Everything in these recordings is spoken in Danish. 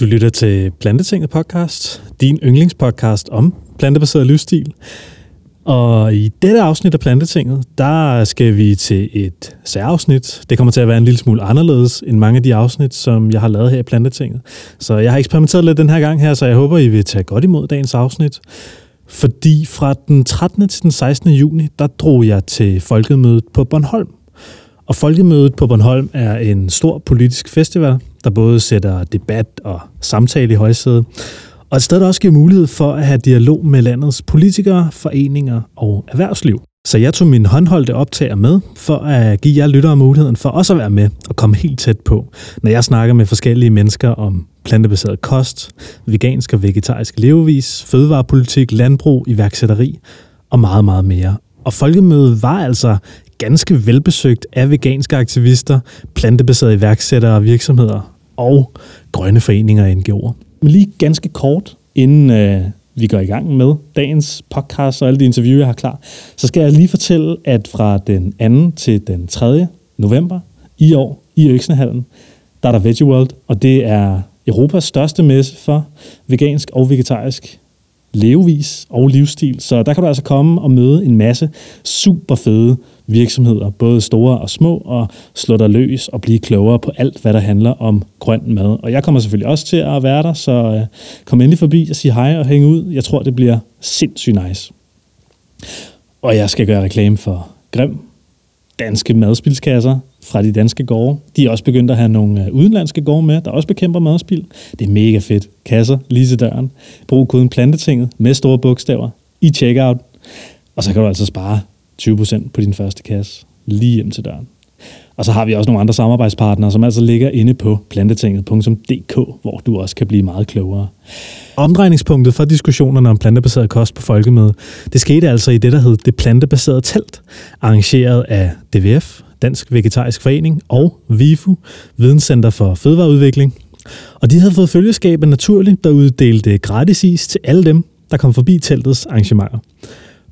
Du lytter til Plantetinget podcast, din yndlingspodcast om plantebaseret livsstil. Og i dette afsnit af Plantetinget, der skal vi til et særafsnit. Det kommer til at være en lille smule anderledes end mange af de afsnit, som jeg har lavet her i Plantetinget. Så jeg har eksperimenteret lidt den her gang her, så jeg håber, I vil tage godt imod dagens afsnit. Fordi fra den 13. til den 16. juni, der drog jeg til Folkemødet på Bornholm. Og Folkemødet på Bornholm er en stor politisk festival, der både sætter debat og samtale i højsædet, og et sted, der også giver mulighed for at have dialog med landets politikere, foreninger og erhvervsliv. Så jeg tog min håndholdte optager med, for at give jer lyttere muligheden for også at være med og komme helt tæt på, når jeg snakker med forskellige mennesker om plantebaseret kost, vegansk og vegetarisk levevis, fødevarepolitik, landbrug, iværksætteri og meget, meget mere. Og folkemødet var altså ganske velbesøgt af veganske aktivister, plantebaserede iværksættere og virksomheder og grønne foreninger og NGO'er. Men lige ganske kort, inden øh, vi går i gang med dagens podcast og alle de interviews, jeg har klar, så skal jeg lige fortælle, at fra den 2. til den 3. november i år i Øksnehallen, der er der Veggie World, og det er Europas største messe for vegansk og vegetarisk levevis og livsstil. Så der kan du altså komme og møde en masse super fede virksomheder, både store og små, og slå dig løs og blive klogere på alt, hvad der handler om grøn mad. Og jeg kommer selvfølgelig også til at være der, så øh, kom endelig forbi og sig hej og hænge ud. Jeg tror, det bliver sindssygt nice. Og jeg skal gøre reklame for Grim, danske madspilskasser fra de danske gårde. De er også begyndt at have nogle øh, udenlandske gårde med, der også bekæmper madspil. Det er mega fedt. Kasser lige til døren. Brug koden plantetinget med store bogstaver i checkout. Og så kan du altså spare 20% på din første kasse lige hjem til døren. Og så har vi også nogle andre samarbejdspartnere, som altså ligger inde på plantetinget.dk, hvor du også kan blive meget klogere. Omdrejningspunktet for diskussionerne om plantebaseret kost på folkemødet, det skete altså i det, der hed Det Plantebaserede Telt, arrangeret af DVF, Dansk Vegetarisk Forening og VIFU, Videnscenter for Fødevareudvikling. Og de havde fået følgeskab af Naturlig, der uddelte gratis is til alle dem, der kom forbi teltets arrangementer.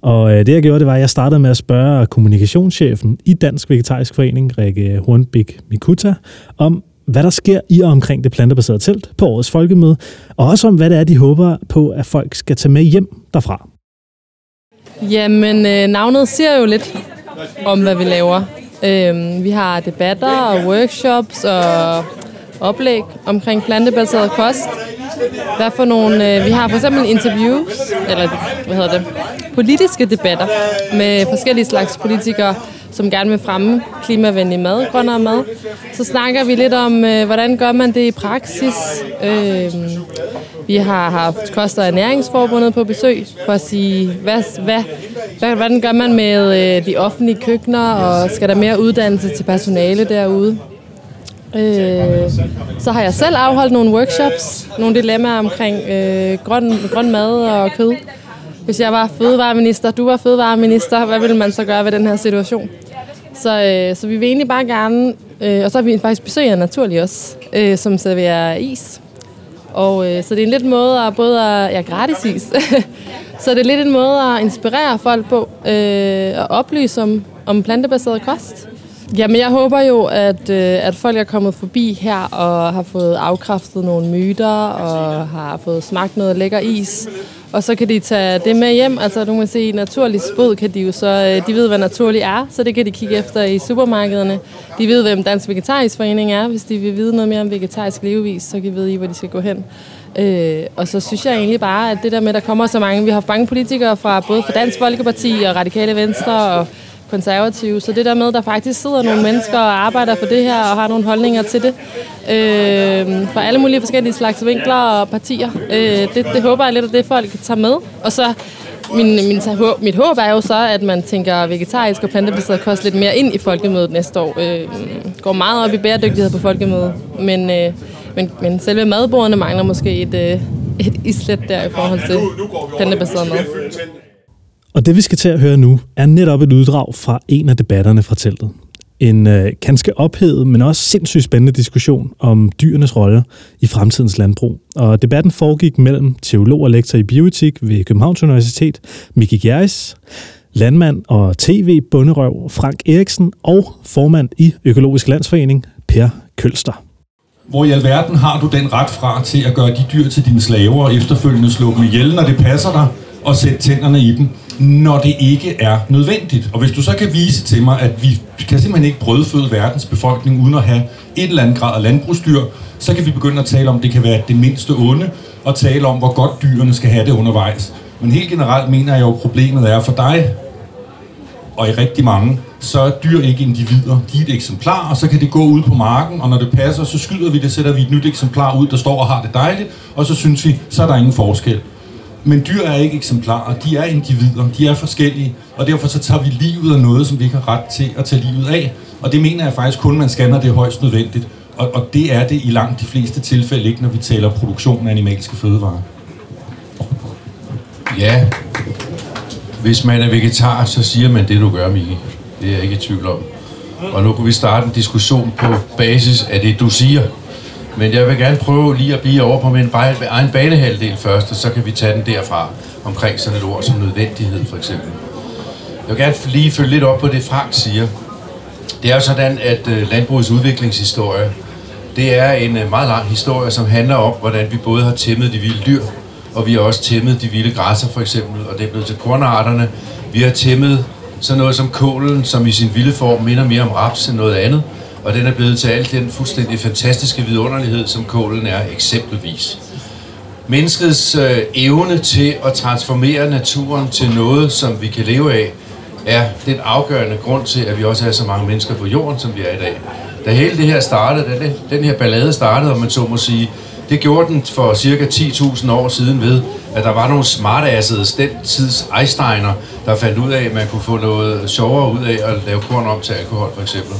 Og øh, det jeg gjorde, det var, at jeg startede med at spørge kommunikationschefen i Dansk Vegetarisk Forening, Rikke Hornbæk Mikuta, om hvad der sker i og omkring det plantebaserede telt på årets folkemøde, og også om, hvad det er, de håber på, at folk skal tage med hjem derfra. Jamen, øh, navnet siger jo lidt om, hvad vi laver. Øh, vi har debatter og workshops og oplæg omkring plantebaseret kost. Hvad for nogle, øh, vi har for eksempel interviews, eller hvad hedder det, politiske debatter med forskellige slags politikere, som gerne vil fremme klimavenlig mad, grønnere mad. Så snakker vi lidt om, øh, hvordan gør man det i praksis. Øh, vi har haft Kost- og Ernæringsforbundet på besøg for at sige, hvad, hvad, hvad, hvordan gør man med øh, de offentlige køkkener, og skal der mere uddannelse til personale derude? Øh, så har jeg selv afholdt nogle workshops, nogle dilemmaer omkring øh, grøn, grøn mad og kød. Hvis jeg var fødevareminister, du var fødevareminister, hvad ville man så gøre ved den her situation? Så, øh, så vi vil egentlig bare gerne, øh, og så har vi faktisk besøg af Naturlig også, øh, som serverer is. Og øh, så det er en lidt måde at både at, ja, gratis is. så det er lidt en måde at inspirere folk på, øh, og oplyse om, om plantebaseret kost. Jamen, jeg håber jo, at, øh, at folk er kommet forbi her og har fået afkræftet nogle myter og har fået smagt noget lækker is. Og så kan de tage det med hjem. Altså, du kan se, naturlig spod kan de jo så... Øh, de ved, hvad naturlig er, så det kan de kigge efter i supermarkederne. De ved, hvem Dansk Vegetarisk Forening er. Hvis de vil vide noget mere om vegetarisk levevis, så kan de vide, hvor de skal gå hen. Øh, og så synes jeg egentlig bare, at det der med, at der kommer så mange... Vi har mange politikere fra både fra Dansk Folkeparti og Radikale Venstre og konservative. Så det der med, at der faktisk sidder nogle mennesker og arbejder for det her og har nogle holdninger til det, øh, fra alle mulige forskellige slags vinkler og partier, øh, det, det håber jeg lidt, at det folk kan tage med. Og så min, min, mit håb er jo så, at man tænker vegetarisk og plantebaseret kost lidt mere ind i folkemødet næste år. Øh, går meget op i bæredygtighed på folkemødet, men, øh, men, men selve madbordene mangler måske et, øh, et islet der i forhold til plantebaseret mad. Og det vi skal til at høre nu, er netop et uddrag fra en af debatterne fra teltet. En øh, ganske ophedet, men også sindssygt spændende diskussion om dyrenes rolle i fremtidens landbrug. Og debatten foregik mellem teolog og lektor i bioetik ved Københavns Universitet, Miki Gjerris, landmand og tv-bunderøv Frank Eriksen og formand i Økologisk Landsforening, Per Kølster. hvor i alverden har du den ret fra til at gøre de dyr til dine slaver og efterfølgende slå dem ihjel, når det passer dig, og sætte tænderne i dem, når det ikke er nødvendigt. Og hvis du så kan vise til mig, at vi kan simpelthen ikke brødføde verdens befolkning uden at have et eller andet grad af landbrugsdyr, så kan vi begynde at tale om, at det kan være det mindste onde, og tale om, hvor godt dyrene skal have det undervejs. Men helt generelt mener jeg jo, at problemet er for dig, og i rigtig mange, så er dyr ikke individer. De er et eksemplar, og så kan det gå ud på marken, og når det passer, så skyder vi det, sætter vi et nyt eksemplar ud, der står og har det dejligt, og så synes vi, så er der ingen forskel. Men dyr er ikke eksemplarer, de er individer, de er forskellige, og derfor så tager vi livet af noget, som vi ikke har ret til at tage livet af. Og det mener jeg faktisk kun, man scanner det højst nødvendigt. Og, og det er det i langt de fleste tilfælde ikke, når vi taler produktion af animalske fødevarer. Ja, hvis man er vegetar, så siger man det, du gør, Miki. Det er jeg ikke i tvivl om. Og nu kan vi starte en diskussion på basis af det, du siger. Men jeg vil gerne prøve lige at blive over på min egen banehalvdel først, og så kan vi tage den derfra omkring sådan et ord som nødvendighed, for eksempel. Jeg vil gerne lige følge lidt op på det, Frank siger. Det er jo sådan, at øh, landbrugets udviklingshistorie, det er en øh, meget lang historie, som handler om, hvordan vi både har tæmmet de vilde dyr, og vi har også tæmmet de vilde græsser for eksempel, og det er blevet til kornarterne. Vi har tæmmet sådan noget som kålen, som i sin vilde form minder mere om raps end noget andet, og den er blevet til alt den fuldstændig fantastiske vidunderlighed, som kålen er eksempelvis. Menneskets øh, evne til at transformere naturen til noget, som vi kan leve af, er den afgørende grund til, at vi også er så mange mennesker på jorden, som vi er i dag. Da hele det her startede, da det, den her ballade startede, om man så må sige, det gjorde den for cirka 10.000 år siden ved, at der var nogle smartassede, den tids Einsteiner, der fandt ud af, at man kunne få noget sjovere ud af at lave korn om til alkohol, for eksempel.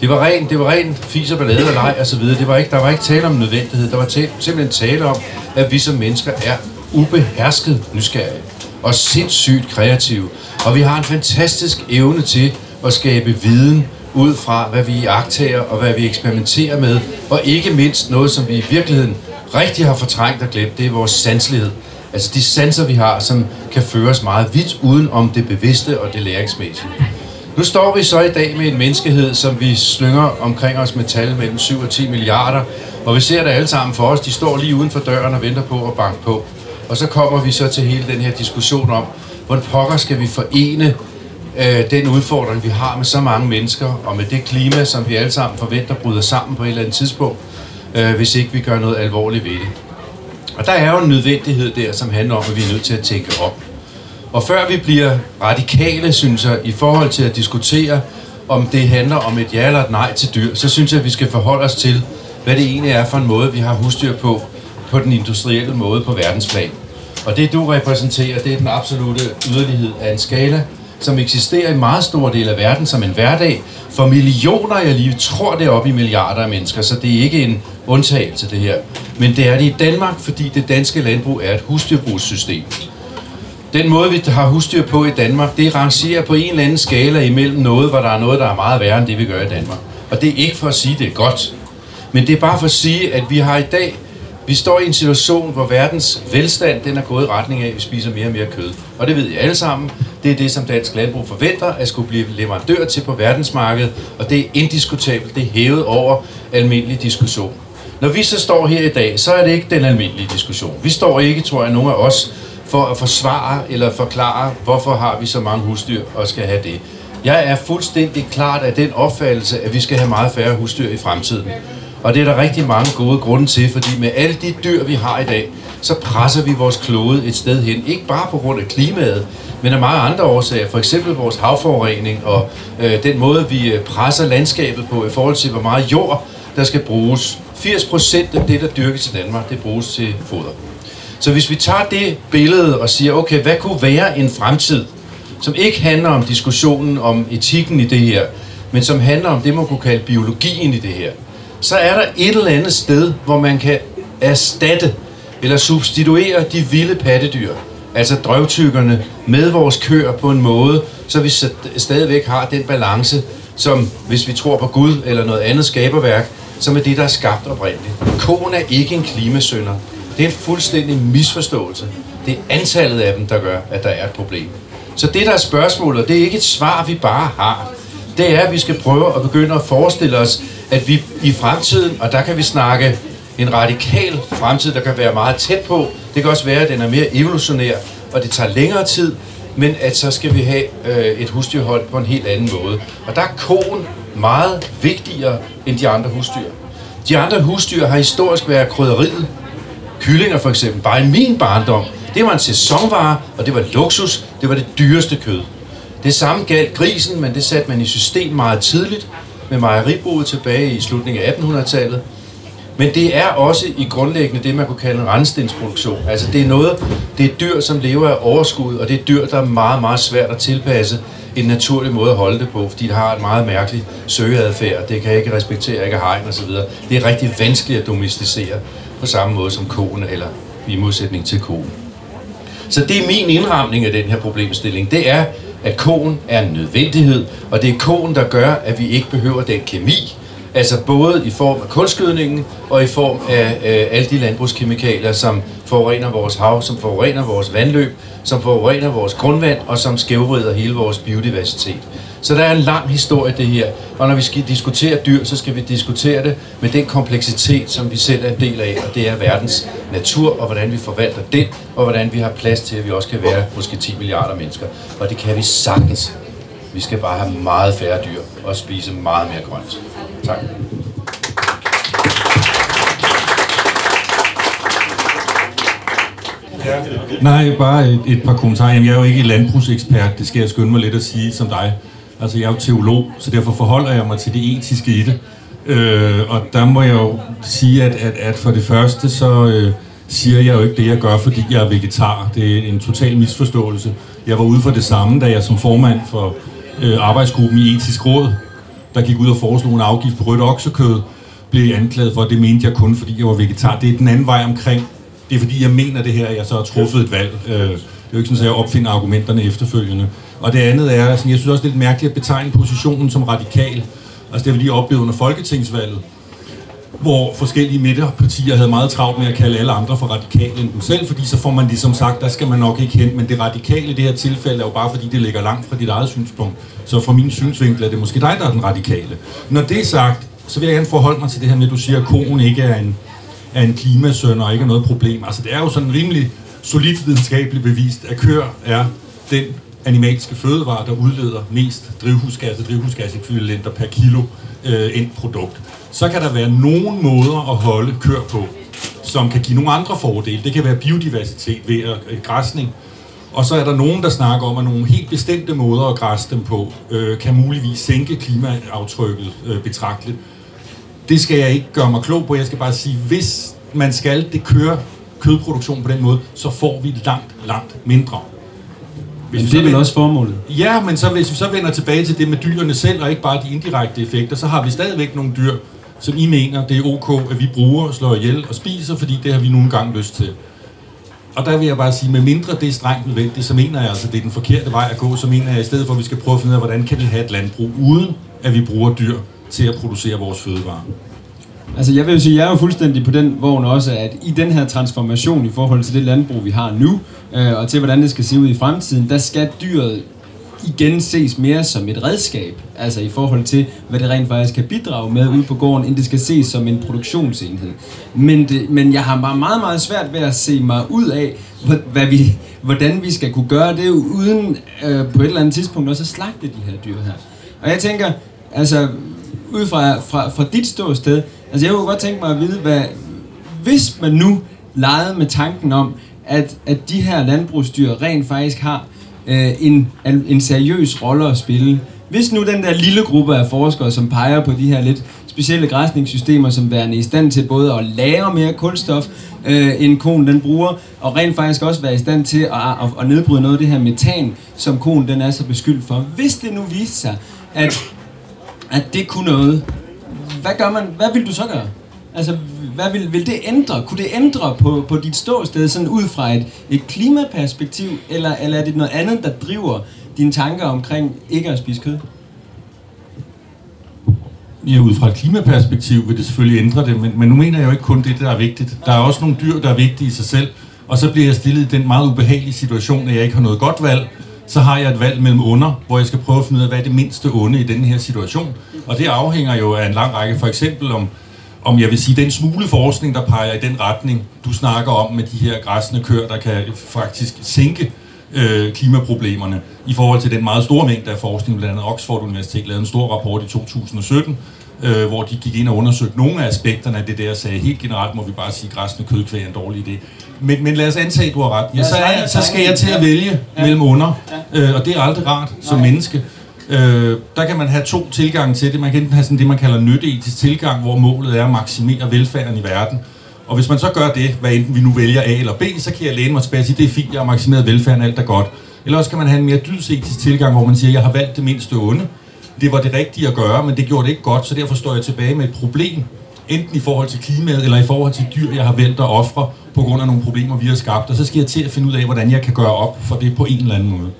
Det var rent, det var rent fis og ballade og leg og så videre. Det var ikke, der var ikke tale om nødvendighed. Der var tæ, simpelthen tale om, at vi som mennesker er ubehersket nysgerrige og sindssygt kreative. Og vi har en fantastisk evne til at skabe viden ud fra, hvad vi agtager og hvad vi eksperimenterer med. Og ikke mindst noget, som vi i virkeligheden rigtig har fortrængt og glemt, det er vores sanselighed. Altså de sanser, vi har, som kan føres meget vidt uden om det bevidste og det læringsmæssige. Nu står vi så i dag med en menneskehed, som vi slynger omkring os med tal mellem 7 og 10 milliarder, og vi ser det alle sammen for os. De står lige uden for døren og venter på at banke på. Og så kommer vi så til hele den her diskussion om, hvordan pokker skal vi forene øh, den udfordring, vi har med så mange mennesker, og med det klima, som vi alle sammen forventer bryder sammen på et eller andet tidspunkt, øh, hvis ikke vi gør noget alvorligt ved det. Og der er jo en nødvendighed der, som handler om, at vi er nødt til at tænke op. Og før vi bliver radikale, synes jeg, i forhold til at diskutere, om det handler om et ja eller et nej til dyr, så synes jeg, at vi skal forholde os til, hvad det egentlig er for en måde, vi har husdyr på, på den industrielle måde på verdensplan. Og det, du repræsenterer, det er den absolute yderlighed af en skala, som eksisterer i meget stor del af verden som en hverdag for millioner, jeg lige tror det er op i milliarder af mennesker, så det er ikke en undtagelse det her. Men det er det i Danmark, fordi det danske landbrug er et husdyrbrugssystem. Den måde, vi har husdyr på i Danmark, det rangerer på en eller anden skala imellem noget, hvor der er noget, der er meget værre end det, vi gør i Danmark. Og det er ikke for at sige, at det er godt. Men det er bare for at sige, at vi har i dag, vi står i en situation, hvor verdens velstand, den er gået i retning af, at vi spiser mere og mere kød. Og det ved I alle sammen. Det er det, som dansk landbrug forventer at skulle blive leverandør til på verdensmarkedet. Og det er indiskutabelt. Det er hævet over almindelig diskussion. Når vi så står her i dag, så er det ikke den almindelige diskussion. Vi står ikke, tror jeg, nogen af os for at forsvare eller forklare, hvorfor har vi så mange husdyr og skal have det. Jeg er fuldstændig klart af den opfattelse, at vi skal have meget færre husdyr i fremtiden. Og det er der rigtig mange gode grunde til, fordi med alle de dyr, vi har i dag, så presser vi vores klode et sted hen. Ikke bare på grund af klimaet, men af mange andre årsager. For eksempel vores havforurening og øh, den måde, vi øh, presser landskabet på i forhold til, hvor meget jord, der skal bruges. 80% af det, der dyrkes i Danmark, det bruges til foder. Så hvis vi tager det billede og siger, okay, hvad kunne være en fremtid, som ikke handler om diskussionen om etikken i det her, men som handler om det, man kunne kalde biologien i det her, så er der et eller andet sted, hvor man kan erstatte eller substituere de vilde pattedyr, altså drøvtykkerne, med vores køer på en måde, så vi stadigvæk har den balance, som hvis vi tror på Gud eller noget andet skaberværk, som er det, der er skabt oprindeligt. Koen er ikke en klimasønder. Det er en fuldstændig misforståelse. Det er antallet af dem, der gør, at der er et problem. Så det, der er spørgsmålet, det er ikke et svar, vi bare har. Det er, at vi skal prøve at begynde at forestille os, at vi i fremtiden, og der kan vi snakke en radikal fremtid, der kan være meget tæt på. Det kan også være, at den er mere evolutionær, og det tager længere tid, men at så skal vi have øh, et husdyrhold på en helt anden måde. Og der er koen meget vigtigere end de andre husdyr. De andre husdyr har historisk været krydderiet. Kyllinger for eksempel, bare i min barndom, det var en sæsonvare, og det var luksus, det var det dyreste kød. Det samme galt grisen, men det satte man i system meget tidligt med mejeribruget tilbage i slutningen af 1800-tallet. Men det er også i grundlæggende det, man kunne kalde en randstensproduktion. Altså det er noget, det er dyr, som lever af overskud, og det er dyr, der er meget, meget svært at tilpasse en naturlig måde at holde det på, fordi det har en meget mærkelig søgeadfærd. Det kan ikke respektere, ikke hegn osv. Det er rigtig vanskeligt at domesticere på samme måde som koen, eller i modsætning til koen. Så det er min indramning af den her problemstilling. Det er, at koen er en nødvendighed, og det er koen, der gør, at vi ikke behøver den kemi, Altså både i form af kulskydningen og i form af øh, alle de landbrugskemikalier, som forurener vores hav, som forurener vores vandløb, som forurener vores grundvand og som skævvrider hele vores biodiversitet. Så der er en lang historie det her, og når vi skal diskutere dyr, så skal vi diskutere det med den kompleksitet, som vi selv er en del af, og det er verdens natur, og hvordan vi forvalter den, og hvordan vi har plads til, at vi også kan være måske 10 milliarder mennesker. Og det kan vi sagtens. Vi skal bare have meget færre dyr og spise meget mere grønt. Tak. Nej, bare et, et par kommentarer. Jamen, jeg er jo ikke landbrugsekspert, det skal jeg skynde mig lidt at sige som dig. Altså, jeg er jo teolog, så derfor forholder jeg mig til det etiske i det. Øh, og der må jeg jo sige, at, at, at for det første, så øh, siger jeg jo ikke det, jeg gør, fordi jeg er vegetar. Det er en total misforståelse. Jeg var ude for det samme, da jeg som formand for øh, arbejdsgruppen i etisk råd der gik ud og foreslog en afgift på rødt oksekød, blev anklaget for, at det mente jeg kun, fordi jeg var vegetar. Det er den anden vej omkring. Det er fordi, jeg mener det her, at jeg så har truffet et valg. Øh, det er jo ikke sådan, at jeg opfinder argumenterne efterfølgende. Og det andet er, altså, jeg synes også, det er lidt mærkeligt at betegne positionen som radikal. Altså det har vi lige oplevet under folketingsvalget hvor forskellige midterpartier havde meget travlt med at kalde alle andre for radikale end dem selv, fordi så får man ligesom sagt, der skal man nok ikke hen, men det radikale i det her tilfælde er jo bare fordi, det ligger langt fra dit eget synspunkt. Så fra min synsvinkel er det måske dig, der er den radikale. Når det er sagt, så vil jeg gerne forholde mig til det her med, at du siger, at koen ikke er en, er en klimasøn og ikke er noget problem. Altså det er jo sådan rimelig solidt videnskabeligt bevist, at kør er den animalske fødevarer, der udleder mest drivhusgas og drivhusgasekvivalenter per kilo øh, end produkt så kan der være nogle måder at holde kør på, som kan give nogle andre fordele. Det kan være biodiversitet ved at, øh, græsning. Og så er der nogen, der snakker om, at nogle helt bestemte måder at græsse dem på, øh, kan muligvis sænke klimaaftrykket øh, betragteligt. Det skal jeg ikke gøre mig klog på. Jeg skal bare sige, hvis man skal det køre kødproduktion på den måde, så får vi langt, langt mindre. Hvis men det er vel også formålet? Ja, men så hvis vi så vender tilbage til det med dyrene selv, og ikke bare de indirekte effekter, så har vi stadigvæk nogle dyr, som I mener, det er ok, at vi bruger, slår ihjel og spiser, fordi det har vi nogle gange lyst til. Og der vil jeg bare sige, med mindre det er strengt nødvendigt, så mener jeg altså, det er den forkerte vej at gå, så mener jeg i stedet for, at vi skal prøve at finde ud af, hvordan kan vi have et landbrug, uden at vi bruger dyr til at producere vores fødevarer. Altså jeg vil jo sige, jeg er jo fuldstændig på den vogn også, at i den her transformation i forhold til det landbrug, vi har nu, øh, og til hvordan det skal se ud i fremtiden, der skal dyret igen ses mere som et redskab, altså i forhold til, hvad det rent faktisk kan bidrage med ude på gården, end det skal ses som en produktionsenhed. Men, det, men jeg har bare meget, meget svært ved at se mig ud af, hvad vi, hvordan vi skal kunne gøre det, uden øh, på et eller andet tidspunkt også at slagte de her dyr her. Og jeg tænker, altså ud fra, fra, fra dit ståsted, altså jeg kunne godt tænke mig at vide, hvad, hvis man nu legede med tanken om, at, at de her landbrugsdyr rent faktisk har øh, en, en seriøs rolle at spille. Hvis nu den der lille gruppe af forskere, som peger på de her lidt specielle græsningssystemer, som værende i stand til både at lære mere kulstof, øh, end konen den bruger, og rent faktisk også være i stand til at, at, at nedbryde noget af det her metan, som konen den er så beskyldt for. Hvis det nu viser sig, at, at det kunne noget, hvad gør man? Hvad vil du så gøre? Altså, hvad vil, vil det ændre? Kunne det ændre på, på dit ståsted sådan ud fra et, et klimaperspektiv, eller, eller er det noget andet, der driver dine tanker omkring ikke at spise kød? Ja, ud fra et klimaperspektiv vil det selvfølgelig ændre det, men, men nu mener jeg jo ikke kun det, der er vigtigt. Der er også nogle dyr, der er vigtige i sig selv, og så bliver jeg stillet i den meget ubehagelige situation, at jeg ikke har noget godt valg, så har jeg et valg mellem under, hvor jeg skal prøve at finde ud af, hvad er det mindste onde i den her situation. Og det afhænger jo af en lang række, for eksempel om, om jeg vil sige, den smule forskning, der peger i den retning, du snakker om med de her græsne køer, der kan faktisk sænke øh, klimaproblemerne i forhold til den meget store mængde af forskning. Blandt andet Oxford Universitet lavede en stor rapport i 2017, øh, hvor de gik ind og undersøgte nogle af aspekterne af det der, og sagde helt generelt må vi bare sige, at græsne kødkvæg er en dårlig idé. Men, men lad os antage, at du har ret. Ja, så, er, så skal jeg til at vælge mellem under, øh, og det er aldrig rart som menneske. Øh, der kan man have to tilgange til det. Man kan enten have sådan det, man kalder nytteetisk tilgang, hvor målet er at maksimere velfærden i verden. Og hvis man så gør det, hvad enten vi nu vælger A eller B, så kan jeg læne mig tilbage og sige, det er fint, jeg har maksimeret velfærden, alt er godt. Eller også kan man have en mere dydsetisk tilgang, hvor man siger, jeg har valgt det mindste onde. Det var det rigtige at gøre, men det gjorde det ikke godt, så derfor står jeg tilbage med et problem, enten i forhold til klimaet eller i forhold til dyr, jeg har valgt at ofre på grund af nogle problemer, vi har skabt. Og så skal jeg til at finde ud af, hvordan jeg kan gøre op for det på en eller anden måde.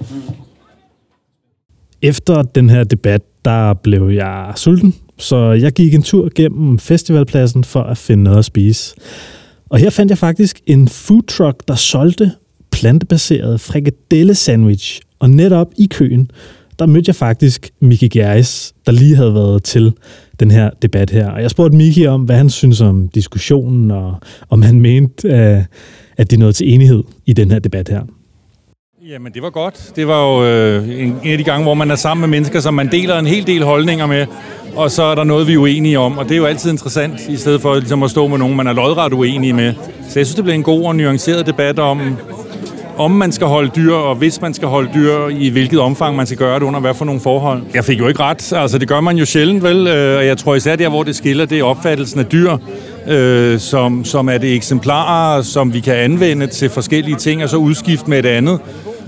Efter den her debat, der blev jeg sulten, så jeg gik en tur gennem festivalpladsen for at finde noget at spise. Og her fandt jeg faktisk en food truck, der solgte plantebaseret frikadelle sandwich. Og netop i køen, der mødte jeg faktisk Miki Geis, der lige havde været til den her debat her. Og jeg spurgte Miki om, hvad han synes om diskussionen, og om han mente, øh, at det nåede til enighed i den her debat her. Jamen, det var godt. Det var jo øh, en, en af de gange, hvor man er sammen med mennesker, som man deler en hel del holdninger med, og så er der noget, vi er uenige om, og det er jo altid interessant, i stedet for ligesom at stå med nogen, man er lodret uenige med. Så jeg synes, det blev en god og nuanceret debat om, om man skal holde dyr, og hvis man skal holde dyr, i hvilket omfang man skal gøre det, under hvad for nogle forhold. Jeg fik jo ikke ret, altså det gør man jo sjældent, vel? Øh, og jeg tror især der, hvor det skiller, det er opfattelsen af dyr, øh, som, som er det eksemplarer, som vi kan anvende til forskellige ting, og så udskifte med et andet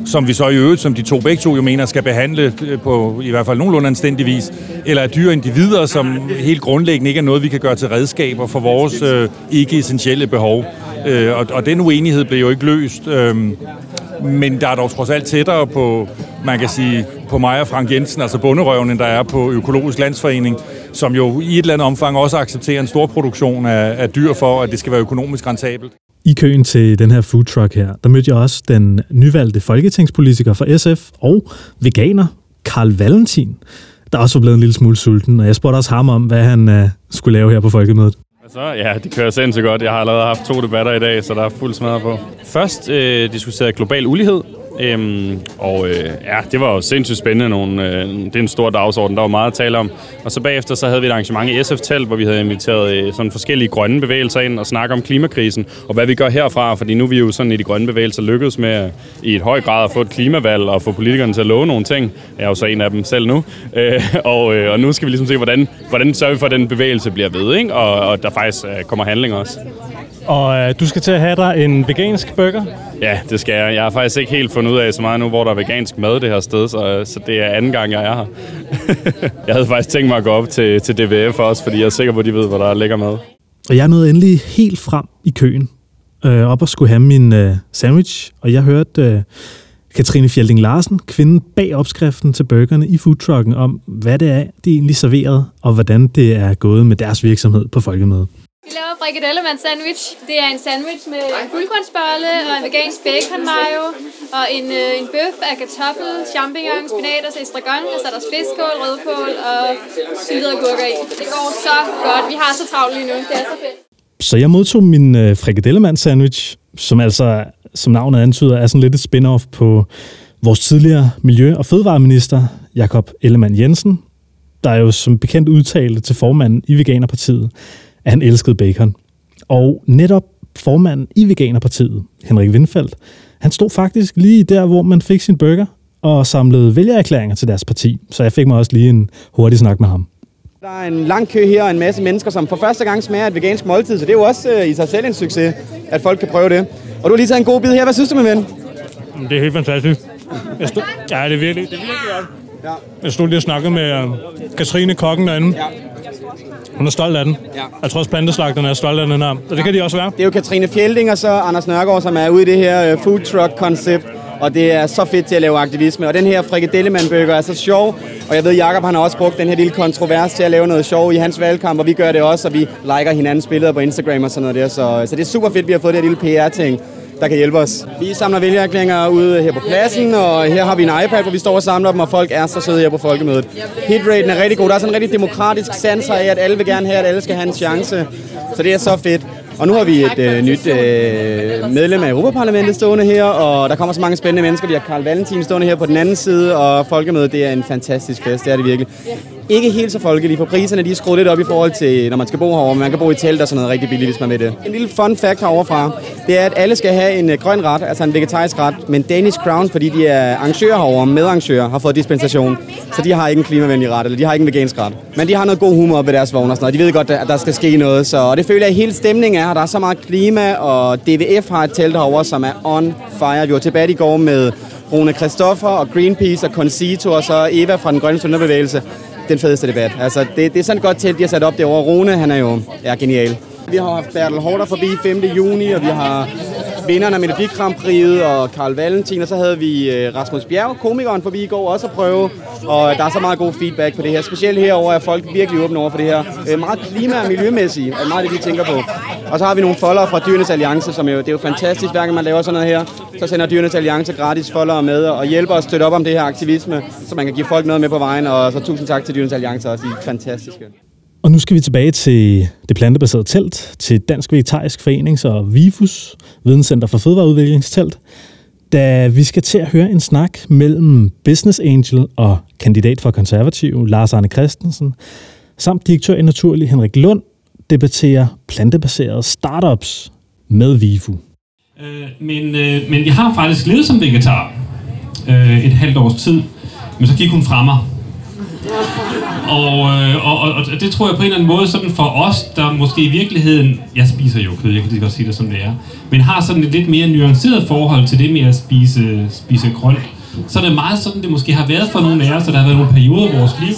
som vi så i øvrigt, som de to begge to jo mener, skal behandle øh, på i hvert fald nogenlunde anstændig vis, eller er dyre individer, som helt grundlæggende ikke er noget, vi kan gøre til redskaber for vores øh, ikke-essentielle behov. Øh, og, og den uenighed blev jo ikke løst. Øh, men der er dog trods alt tættere på, man kan sige, på mig og Frank Jensen, altså bunderøven, end der er på Økologisk Landsforening, som jo i et eller andet omfang også accepterer en stor produktion af, af dyr for, at det skal være økonomisk rentabelt. I køen til den her food truck her, der mødte jeg også den nyvalgte folketingspolitiker for SF og veganer, Karl Valentin, der også var blevet en lille smule sulten, og jeg spurgte også ham om, hvad han uh, skulle lave her på folkemødet. Så, ja, det kører sindssygt godt. Jeg har allerede haft to debatter i dag, så der er fuld smadret på. Først øh, diskuterede global ulighed, Øhm, og øh, ja, det var jo sindssygt spændende. Nogle, øh, det er en stor dagsorden, der var meget at tale om. Og så bagefter så havde vi et arrangement i SF Telt, hvor vi havde inviteret øh, sådan forskellige grønne bevægelser ind og snakke om klimakrisen, og hvad vi gør herfra, fordi nu er vi jo sådan i de grønne bevægelser lykkedes med at, i et høj grad at få et klimavalg og få politikerne til at love nogle ting. Jeg er jo så en af dem selv nu. Øh, og, øh, og nu skal vi ligesom se, hvordan, hvordan sørger vi for, at den bevægelse bliver ved, ikke? Og, og der faktisk øh, kommer handling også. Og øh, du skal til at have dig en vegansk burger? Ja, det skal jeg. Jeg har faktisk ikke helt fundet ud af så meget nu, hvor der er vegansk mad det her sted, så, så det er anden gang, jeg er her. jeg havde faktisk tænkt mig at gå op til, til DVF også, fordi jeg er sikker på, at de ved, hvor der er lækker mad. Og jeg nåede endelig helt frem i køen, øh, op og skulle have min øh, sandwich, og jeg hørte øh, Katrine Fjelding Larsen, kvinden bag opskriften til burgerne i foodtrucken, om hvad det er, de egentlig serverede, og hvordan det er gået med deres virksomhed på folkemødet. Vi laver frikadellemand sandwich. Det er en sandwich med fuldkornsbolle og en vegansk bacon mayo og en, øh, en bøf af kartoffel, champignon, spinat og estragon. Og så er der spidskål, rødkål og syltede agurker i. Det går så godt. Vi har så travlt lige nu. Det er så fedt. Så jeg modtog min øh, frikadellemand sandwich, som altså, som navnet antyder, er sådan lidt et spin-off på vores tidligere miljø- og fødevareminister, Jakob Ellemann Jensen, der er jo som bekendt udtalte til formanden i Veganerpartiet, at han elskede bacon. Og netop formanden i Veganerpartiet, Henrik Windfeldt, han stod faktisk lige der, hvor man fik sin burger og samlede vælgererklæringer til deres parti. Så jeg fik mig også lige en hurtig snak med ham. Der er en lang kø her og en masse mennesker, som for første gang smager et vegansk måltid, så det er jo også øh, i sig selv en succes, at folk kan prøve det. Og du har lige taget en god bid her. Hvad synes du, min ven? Det er helt fantastisk. Jeg stod, ja, det er virkelig, det er virkelig godt. Ja. Jeg stod lige og snakkede med uh, Katrine Kokken derinde. Ja. Hun er stolt af den. Ja. Jeg tror også, planteslagterne er stolt af den her. Og det kan de også være. Det er jo Katrine Fjelding og så Anders Nørgaard, som er ude i det her uh, food truck-koncept. Og det er så fedt til at lave aktivisme. Og den her frikadellemandbøger er så sjov. Og jeg ved, Jakob han har også brugt den her lille kontrovers til at lave noget sjov i hans valgkamp. Og vi gør det også, og vi liker hinandens billeder på Instagram og sådan noget der. Så, så det er super fedt, vi har fået det her lille PR-ting der kan hjælpe os. Vi samler vælgererklæringer ude her på pladsen, og her har vi en iPad, hvor vi står og samler dem, og folk er så søde her på folkemødet. Hitraten er rigtig god. Der er sådan en rigtig demokratisk sans her at alle vil gerne have, at alle skal have en chance. Så det er så fedt. Og nu har vi et øh, nyt øh, medlem af Europaparlamentet stående her, og der kommer så mange spændende mennesker. Vi har Karl Valentin stående her på den anden side, og folkemødet det er en fantastisk fest, det er det virkelig. Ikke helt så folkelige, for priserne de er skruet lidt op i forhold til, når man skal bo herovre, men man kan bo i telt og sådan noget rigtig billigt, hvis man vil det. En lille fun fact heroverfra, det er, at alle skal have en øh, grøn ret, altså en vegetarisk ret, men Danish Crown, fordi de er arrangører herovre, medarrangører, har fået dispensation, så de har ikke en klimavenlig ret, eller de har ikke en vegansk ret. Men de har noget god humor ved deres vogn og sådan noget. De ved godt, at der skal ske noget, så og det føler jeg, at hele stemningen er. Der er så meget klima, og DVF har et telt herovre, som er on fire. Vi var tilbage i går med Rune Christoffer og Greenpeace og Concito, og så Eva fra den grønne sønderbevægelse. Den fedeste debat. Altså, det, det er sådan et godt telt, de har sat op derovre. Rune, han er jo er genial. Vi har haft Bertel Hårder forbi 5. juni, og vi har vinderne af Melodi Grand Prix og Karl Valentin, og så havde vi øh, Rasmus Bjerg, komikeren, forbi i går også at prøve, og der er så meget god feedback på det her. Specielt herover er folk virkelig åbne over for det her. Øh, meget klima- og miljømæssigt er meget det, vi tænker på. Og så har vi nogle folder fra Dyrenes Alliance, som jo, det er jo fantastisk, hver gang man laver sådan noget her. Så sender Dyrenes Alliance gratis folder med og hjælper os støtte op om det her aktivisme, så man kan give folk noget med på vejen. Og så tusind tak til Dyrenes Alliance også, de er fantastiske. Og nu skal vi tilbage til det plantebaserede telt, til Dansk Vegetarisk Forening og VIFUS, Videnscenter for Fødevareudviklingstelt, da vi skal til at høre en snak mellem business angel og kandidat for konservativ Lars Arne Christensen, samt direktør i Naturlig Henrik Lund, debatterer plantebaserede startups med VIFU. Øh, men, øh, men jeg har faktisk levet som vegetar øh, et halvt års tid, men så gik hun fra mig. Og, øh, og, og, og det tror jeg på en eller anden måde sådan for os, der måske i virkeligheden, jeg spiser jo kød, jeg kan lige godt sige det som det er, men har sådan et lidt mere nuanceret forhold til det med at spise, spise grønt, så er det meget sådan, det måske har været for nogle af os, så der har været nogle perioder i vores liv.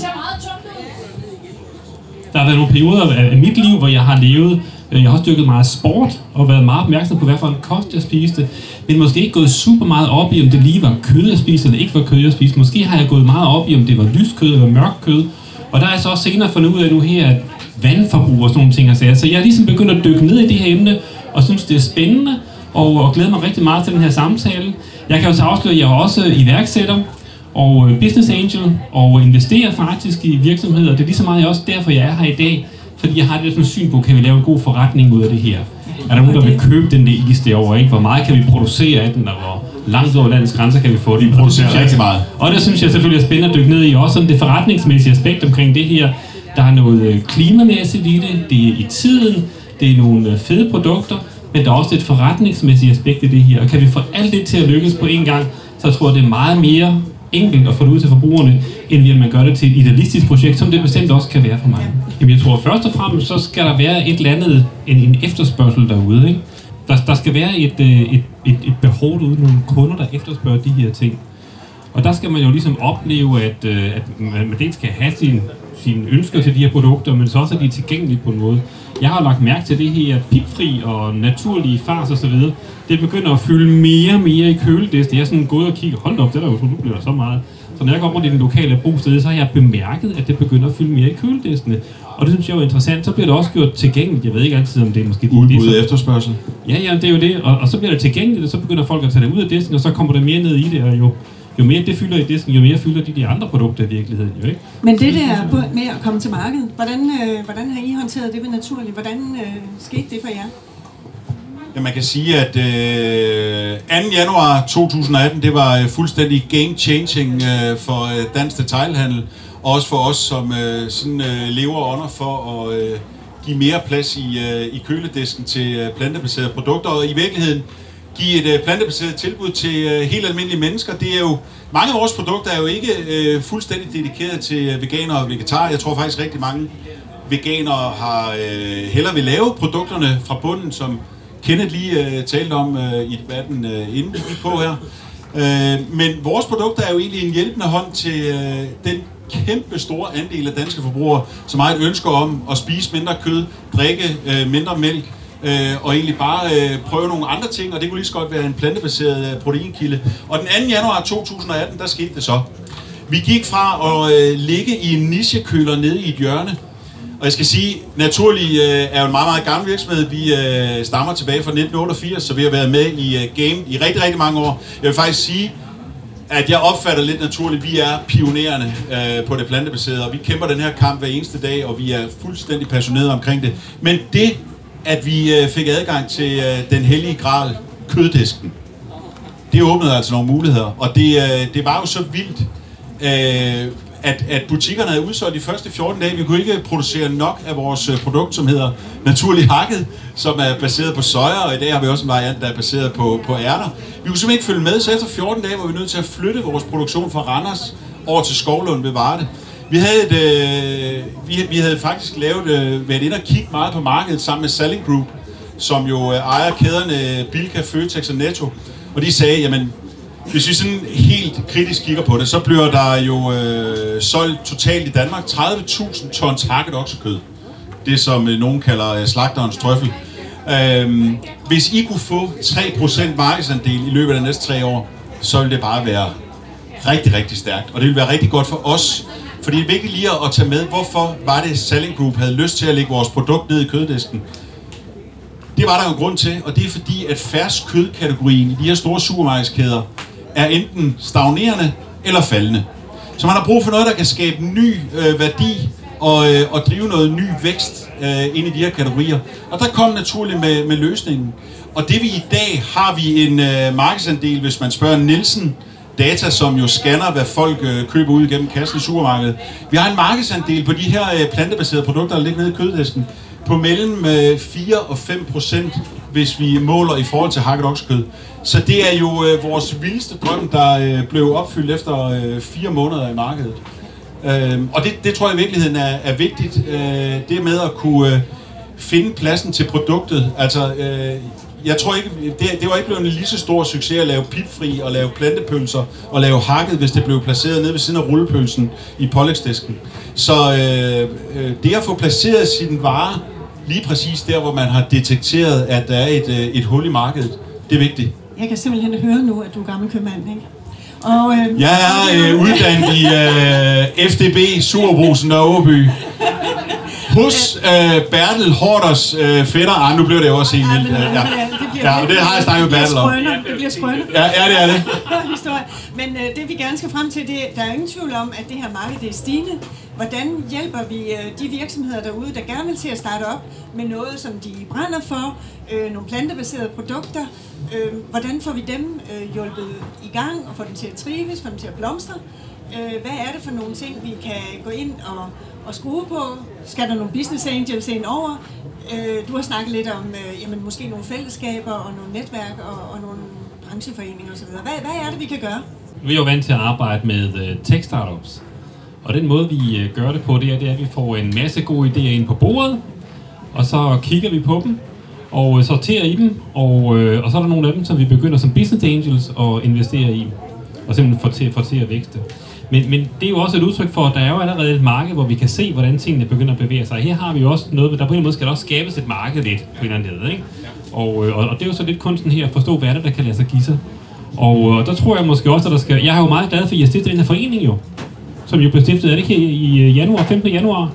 Der har været nogle perioder af, af mit liv, hvor jeg har levet øh, jeg har også dyrket meget sport og været meget opmærksom på, hvad for en kost jeg spiste, men måske ikke gået super meget op i, om det lige var kød, jeg spiste, eller ikke var kød, jeg spiste. Måske har jeg gået meget op i, om det var lyst kød eller mørkt kød. Og der er jeg så også senere fundet ud af nu her, at vandforbrug og sådan nogle ting. Altså, så jeg er ligesom begyndt at dykke ned i det her emne, og synes, det er spændende, og, og glæder mig rigtig meget til den her samtale. Jeg kan jo så afsløre, at jeg er også iværksætter, og øh, business angel, og investerer faktisk i virksomheder. Det er lige så meget også derfor, jeg er her i dag, fordi jeg har det sådan syn på, kan vi lave en god forretning ud af det her? Er der nogen, der vil købe den der is derovre? Ikke? Hvor meget kan vi producere af den, og hvor langt over landets grænser kan vi få det? Vi producerer jeg, rigtig meget. Og det synes jeg selvfølgelig er spændende at dykke ned i. Også sådan det forretningsmæssige aspekt omkring det her. Der er noget øh, klimamæssigt i det, det er i tiden, det er nogle øh, fede produkter, men der er også et forretningsmæssigt aspekt i det her. Og kan vi få alt det til at lykkes på en gang, så jeg tror jeg, det er meget mere enkelt at få det ud til forbrugerne, end at man gør det til et idealistisk projekt, som det bestemt også kan være for mig. Jamen jeg tror først og fremmest, så skal der være et eller andet, en, en efterspørgsel derude. Ikke? Der, der skal være et, øh, et, et, et behov derude, nogle kunder, der efterspørger de her ting. Og der skal man jo ligesom opleve, at, øh, at man dels skal have sin, sine ønsker til de her produkter, men så også, at de er tilgængelige på en måde. Jeg har lagt mærke til det her pipfri og naturlige fars og så videre. Det begynder at fylde mere og mere i køledisken. Jeg er sådan gået og kigget, hold op, det der jo, nu bliver der så meget. Så når jeg går rundt i den lokale bosted, så har jeg bemærket, at det begynder at fylde mere i kølediskene. Og det synes jeg er interessant. Så bliver det også gjort tilgængeligt. Jeg ved ikke altid, om det er måske... Udbud og efterspørgsel. Ja, ja, det er jo det. Og, og, så bliver det tilgængeligt, og så begynder folk at tage det ud af disken, og så kommer der mere ned i det, og jo, jo mere det fylder i disken, jo mere fylder de de andre produkter i virkeligheden, jo ikke? Men det der med at komme til markedet, hvordan, øh, hvordan har I håndteret det ved naturligt? Hvordan øh, skete det for jer? Ja, man kan sige, at øh, 2. januar 2018, det var øh, fuldstændig game-changing øh, for øh, dansk detailhandel, og også for os, som øh, sådan, øh, lever under for at øh, give mere plads i, øh, i køledisken til øh, plantebaserede produkter, og i virkeligheden give et øh, plantebaseret tilbud til øh, helt almindelige mennesker. Det er jo, mange af vores produkter er jo ikke øh, fuldstændig dedikeret til øh, veganere og vegetarer. Jeg tror faktisk rigtig mange veganere har øh, hellere vil lave produkterne fra bunden, som Kenneth lige øh, talte om øh, i debatten, øh, inden vi gik på her. Øh, men vores produkter er jo egentlig en hjælpende hånd til øh, den kæmpe store andel af danske forbrugere, som har et ønske om at spise mindre kød, drikke øh, mindre mælk, øh, og egentlig bare øh, prøve nogle andre ting, og det kunne lige så godt være en plantebaseret øh, proteinkilde. Og den 2. januar 2018, der skete det så. Vi gik fra at øh, ligge i en nichekøler nede i et hjørne, og jeg skal sige, Naturlig øh, er jo en meget, meget gammel virksomhed. Vi øh, stammer tilbage fra 1988, så vi har været med i øh, game i rigtig, rigtig mange år. Jeg vil faktisk sige, at jeg opfatter lidt naturligt, at vi er pionerende øh, på det plantebaserede, og vi kæmper den her kamp hver eneste dag, og vi er fuldstændig passionerede omkring det. Men det, at vi øh, fik adgang til øh, den hellige gral, køddisken, det åbnede altså nogle muligheder, og det, øh, det var jo så vildt, øh, at, at butikkerne havde udsolgt de første 14 dage. Vi kunne ikke producere nok af vores øh, produkt, som hedder Naturlig Hakket, som er baseret på soja, og i dag har vi også en variant, der er baseret på, på ærter. Vi kunne simpelthen ikke følge med, så efter 14 dage var vi nødt til at flytte vores produktion fra Randers over til Skovlund ved Varde. Vi havde, et, øh, vi, vi havde faktisk lavet, øh, været inde og kigge meget på markedet sammen med Selling Group, som jo øh, ejer kæderne øh, Bilka, Føtex og Netto. Og de sagde, jamen, hvis vi sådan helt kritisk kigger på det, så bliver der jo øh, solgt totalt i Danmark 30.000 tons hakket oksekød. Det som øh, nogen kalder øh, slagterens trøffel. Øhm, hvis I kunne få 3% markedsandel i løbet af de næste tre år, så ville det bare være rigtig, rigtig stærkt. Og det ville være rigtig godt for os, fordi det er vigtigt lige at tage med, hvorfor var det Selling Group havde lyst til at lægge vores produkt ned i køddisken. Det var der jo en grund til, og det er fordi, at færsk kødkategorien i de her store supermarkedskæder er enten stagnerende eller faldende. Så man har brug for noget, der kan skabe ny øh, værdi og, øh, og drive noget ny vækst øh, ind i de her kategorier. Og der kom naturligt med, med løsningen. Og det vi i dag har vi en øh, markedsandel, hvis man spørger Nielsen, data, som jo scanner, hvad folk øh, køber ud igennem kassen i supermarkedet. Vi har en markedsandel på de her øh, plantebaserede produkter, der ligger nede i køddisken, på mellem øh, 4 og 5 procent, hvis vi måler i forhold til hakket oksekød. Så det er jo øh, vores vildeste drøm, der øh, blev opfyldt efter øh, fire måneder i markedet. Øh, og det, det tror jeg i virkeligheden er, er vigtigt. Øh, det med at kunne øh, finde pladsen til produktet. Altså, øh, jeg tror ikke, det, det var ikke blevet en lige så stor succes at lave pipfri og lave plantepølser og lave hakket, hvis det blev placeret nede ved siden af rullepølsen i pålægsdisken. Så øh, øh, det at få placeret sin vare lige præcis der, hvor man har detekteret, at der er et, øh, et hul i markedet, det er vigtigt. Jeg kan simpelthen høre nu, at du er gammel købmand, ikke? Og, øh, Jeg er øh, uddannet i øh, FDB, Surbrusen og Åby. Hos øh, Bertel Horders øh, fætter. Ah, nu blev det også helt vildt. Ja, ja. Ja, det har jeg snakket med Bertel om. Det bliver skrønet. Ja, ja, det er det. Men øh, det vi gerne skal frem til, det, der er ingen tvivl om, at det her marked det er stigende. Hvordan hjælper vi øh, de virksomheder derude, der gerne vil til at starte op med noget, som de brænder for, øh, nogle plantebaserede produkter? Øh, hvordan får vi dem øh, hjulpet i gang og få dem til at trives, få dem til at blomstre? Øh, hvad er det for nogle ting, vi kan gå ind og, og skrue på? Skal der nogle business angels ind over? Øh, du har snakket lidt om øh, jamen, måske nogle fællesskaber og nogle netværk og, og nogle brancheforeninger osv. Hvad, hvad er det, vi kan gøre? Vi er jo vant til at arbejde med øh, tech startups. Og den måde, vi øh, gør det på, det er, det er, at vi får en masse gode idéer ind på bordet, og så kigger vi på dem, og øh, sorterer i dem, og, øh, og så er der nogle af dem, som vi begynder som business angels at investere i, og simpelthen få til, få til at vækste. Men, men det er jo også et udtryk for, at der er jo allerede et marked, hvor vi kan se, hvordan tingene begynder at bevæge sig. Her har vi jo også noget, der på en måde skal der også skabes et marked lidt på en eller anden måde. Ikke? Og, øh, og, og det er jo så lidt kunsten her at forstå, hvad er det, der kan lade sig give sig. Og, og der tror jeg måske også, at der skal... Jeg er jo meget glad for, at I har stiftet den her forening jo. Som jo blev stiftet, er det ikke i øh, januar, 15. januar?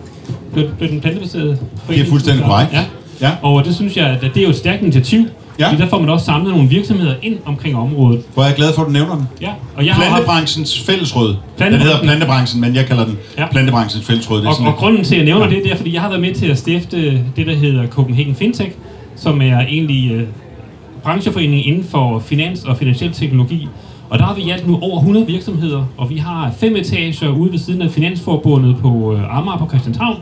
Blev, blev den plantebaserede forening? Det er fuldstændig korrekt. Ja. Ja. Og det synes jeg, at det er jo et stærkt initiativ. Ja. Fordi der får man også samlet nogle virksomheder ind omkring området. Hvor jeg er glad for, at du nævner den. Ja, og jeg har Plantebranchens fællesråd. Plantebranchen- Den hedder Plantebranchen, men jeg kalder den ja. Plantebranchens fællesråd. Det er Og, sådan og lidt- grunden til, at jeg nævner Ja. det, det er, fordi jeg har været med til at stifte det, der hedder Copenhagen Fintech, som er egentlig øh, brancheforening inden for finans og finansiel teknologi. Og der har vi alt nu over 100 virksomheder, og vi har fem etager ude ved siden af Finansforbundet på øh, Amager på Christianshavn.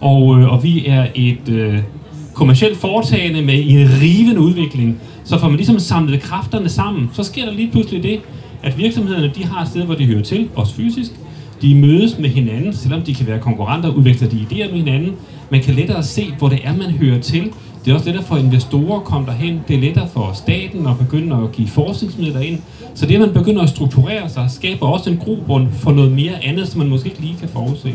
Og, øh, og vi er et øh, kommersielt foretagende med en rivende udvikling. Så får man ligesom samlet kræfterne sammen, så sker der lige pludselig det, at virksomhederne de har et sted, hvor de hører til, også fysisk. De mødes med hinanden, selvom de kan være konkurrenter, udveksler de idéer med hinanden. Man kan lettere se, hvor det er, man hører til. Det er også lettere for investorer at komme derhen. Det er lettere for staten at begynde at give forskningsmidler ind. Så det, at man begynder at strukturere sig, skaber også en grobund for noget mere andet, som man måske ikke lige kan forudse.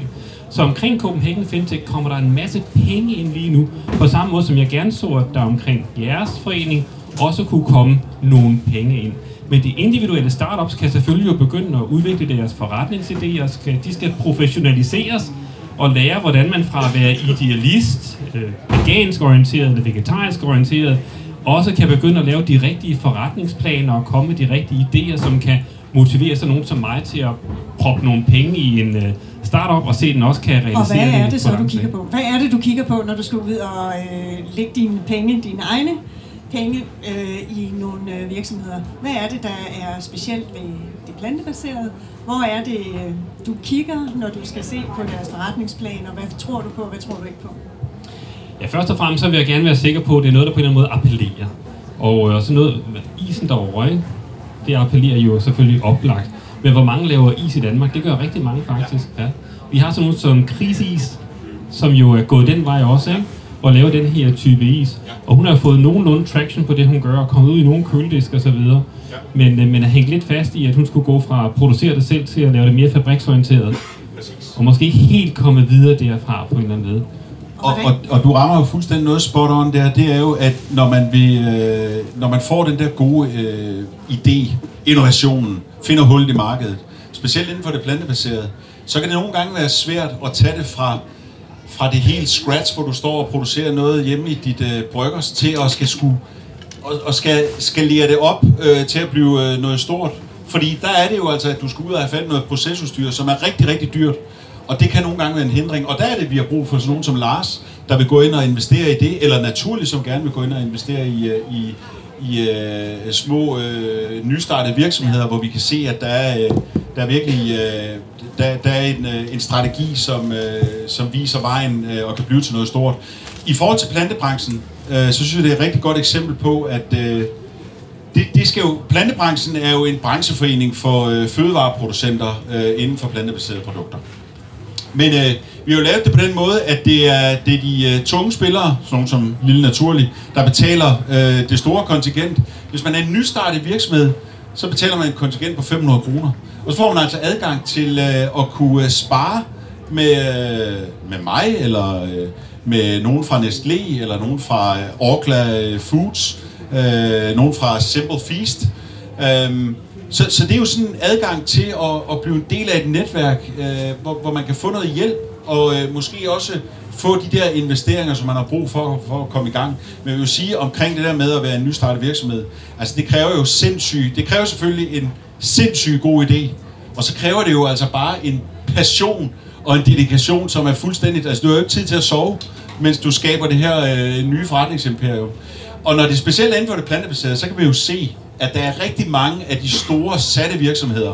Så omkring Copenhagen Fintech kommer der en masse penge ind lige nu, på samme måde som jeg gerne så, at der omkring jeres forening også kunne komme nogle penge ind. Men de individuelle startups kan selvfølgelig jo begynde at udvikle deres forretningsidéer, de skal professionaliseres, og lære, hvordan man fra at være idealist, øh, vegansk orienteret eller vegetarisk orienteret, også kan begynde at lave de rigtige forretningsplaner og komme med de rigtige idéer, som kan motivere sådan nogen som mig til at proppe nogle penge i en øh, startup og se, den også kan realisere Og hvad er det så, du kigger på? Hvad er det, du kigger på, når du skal ud og øh, lægge dine penge, dine egne penge øh, i nogle øh, virksomheder? Hvad er det, der er specielt ved det plantebaserede? Hvor er det, øh, du kigger, når du skal se på deres forretningsplan, og hvad tror du på, og hvad tror du ikke på? Ja, først og fremmest så vil jeg gerne være sikker på, at det er noget, der på en eller anden måde appellerer. Og øh, så noget, isen derovre, ikke? det appellerer jo selvfølgelig oplagt. Men hvor mange laver is i Danmark? Det gør rigtig mange faktisk. Ja. Vi har sådan noget som krisis, som jo er gået den vej også, ikke? og laver den her type is. Og hun har fået nogenlunde traction på det, hun gør, og kommet ud i nogle køledisk og så videre. Men, øh, men er hængt lidt fast i, at hun skulle gå fra at producere det selv til at lave det mere fabriksorienteret. Og måske ikke helt komme videre derfra på en eller anden måde. Og, og, og du rammer jo fuldstændig noget spot on der, det er jo, at når man, vil, øh, når man får den der gode øh, idé, innovationen, finder hullet i markedet, specielt inden for det plantebaserede, så kan det nogle gange være svært at tage det fra, fra det helt scratch, hvor du står og producerer noget hjemme i dit øh, bryggers, til at skal skulle og, og skal skalere det op øh, til at blive øh, noget stort. Fordi der er det jo altså, at du skal ud og have fat noget procesudstyr, som er rigtig, rigtig dyrt. Og det kan nogle gange være en hindring. Og der er det, vi har brug for sådan nogen som Lars, der vil gå ind og investere i det, eller naturligt, som gerne vil gå ind og investere i, øh, i, i øh, små øh, nystartede virksomheder, hvor vi kan se, at der er, øh, der er virkelig øh, der, der er en, øh, en strategi, som, øh, som viser vejen øh, og kan blive til noget stort. I forhold til plantebranchen, øh, så synes jeg, det er et rigtig godt eksempel på, at øh, det, det skal jo, plantebranchen er jo en brancheforening for øh, fødevareproducenter øh, inden for plantebaserede produkter. Men øh, vi har jo lavet det på den måde, at det er, det er de øh, tunge spillere, sådan som Lille Naturlig, der betaler øh, det store kontingent. Hvis man er en nystartet virksomhed, så betaler man et kontingent på 500 kroner. Og så får man altså adgang til øh, at kunne øh, spare med, øh, med mig, eller øh, med nogen fra Nestlé, eller nogen fra øh, Orkla øh, Foods, øh, nogen fra Simple Feast. Øh, så, så det er jo sådan en adgang til at, at blive en del af et netværk, øh, hvor, hvor man kan få noget hjælp, og øh, måske også få de der investeringer, som man har brug for, for at komme i gang. Men jeg vil jo sige omkring det der med at være en nystartet virksomhed, altså det kræver jo sindssygt, det kræver selvfølgelig en sindssygt god idé, og så kræver det jo altså bare en passion og en dedikation, som er fuldstændigt, altså du har jo ikke tid til at sove, mens du skaber det her øh, nye forretningsimperium. Og når det specielt inden for det plantebaserede, så kan vi jo se, at der er rigtig mange af de store satte virksomheder,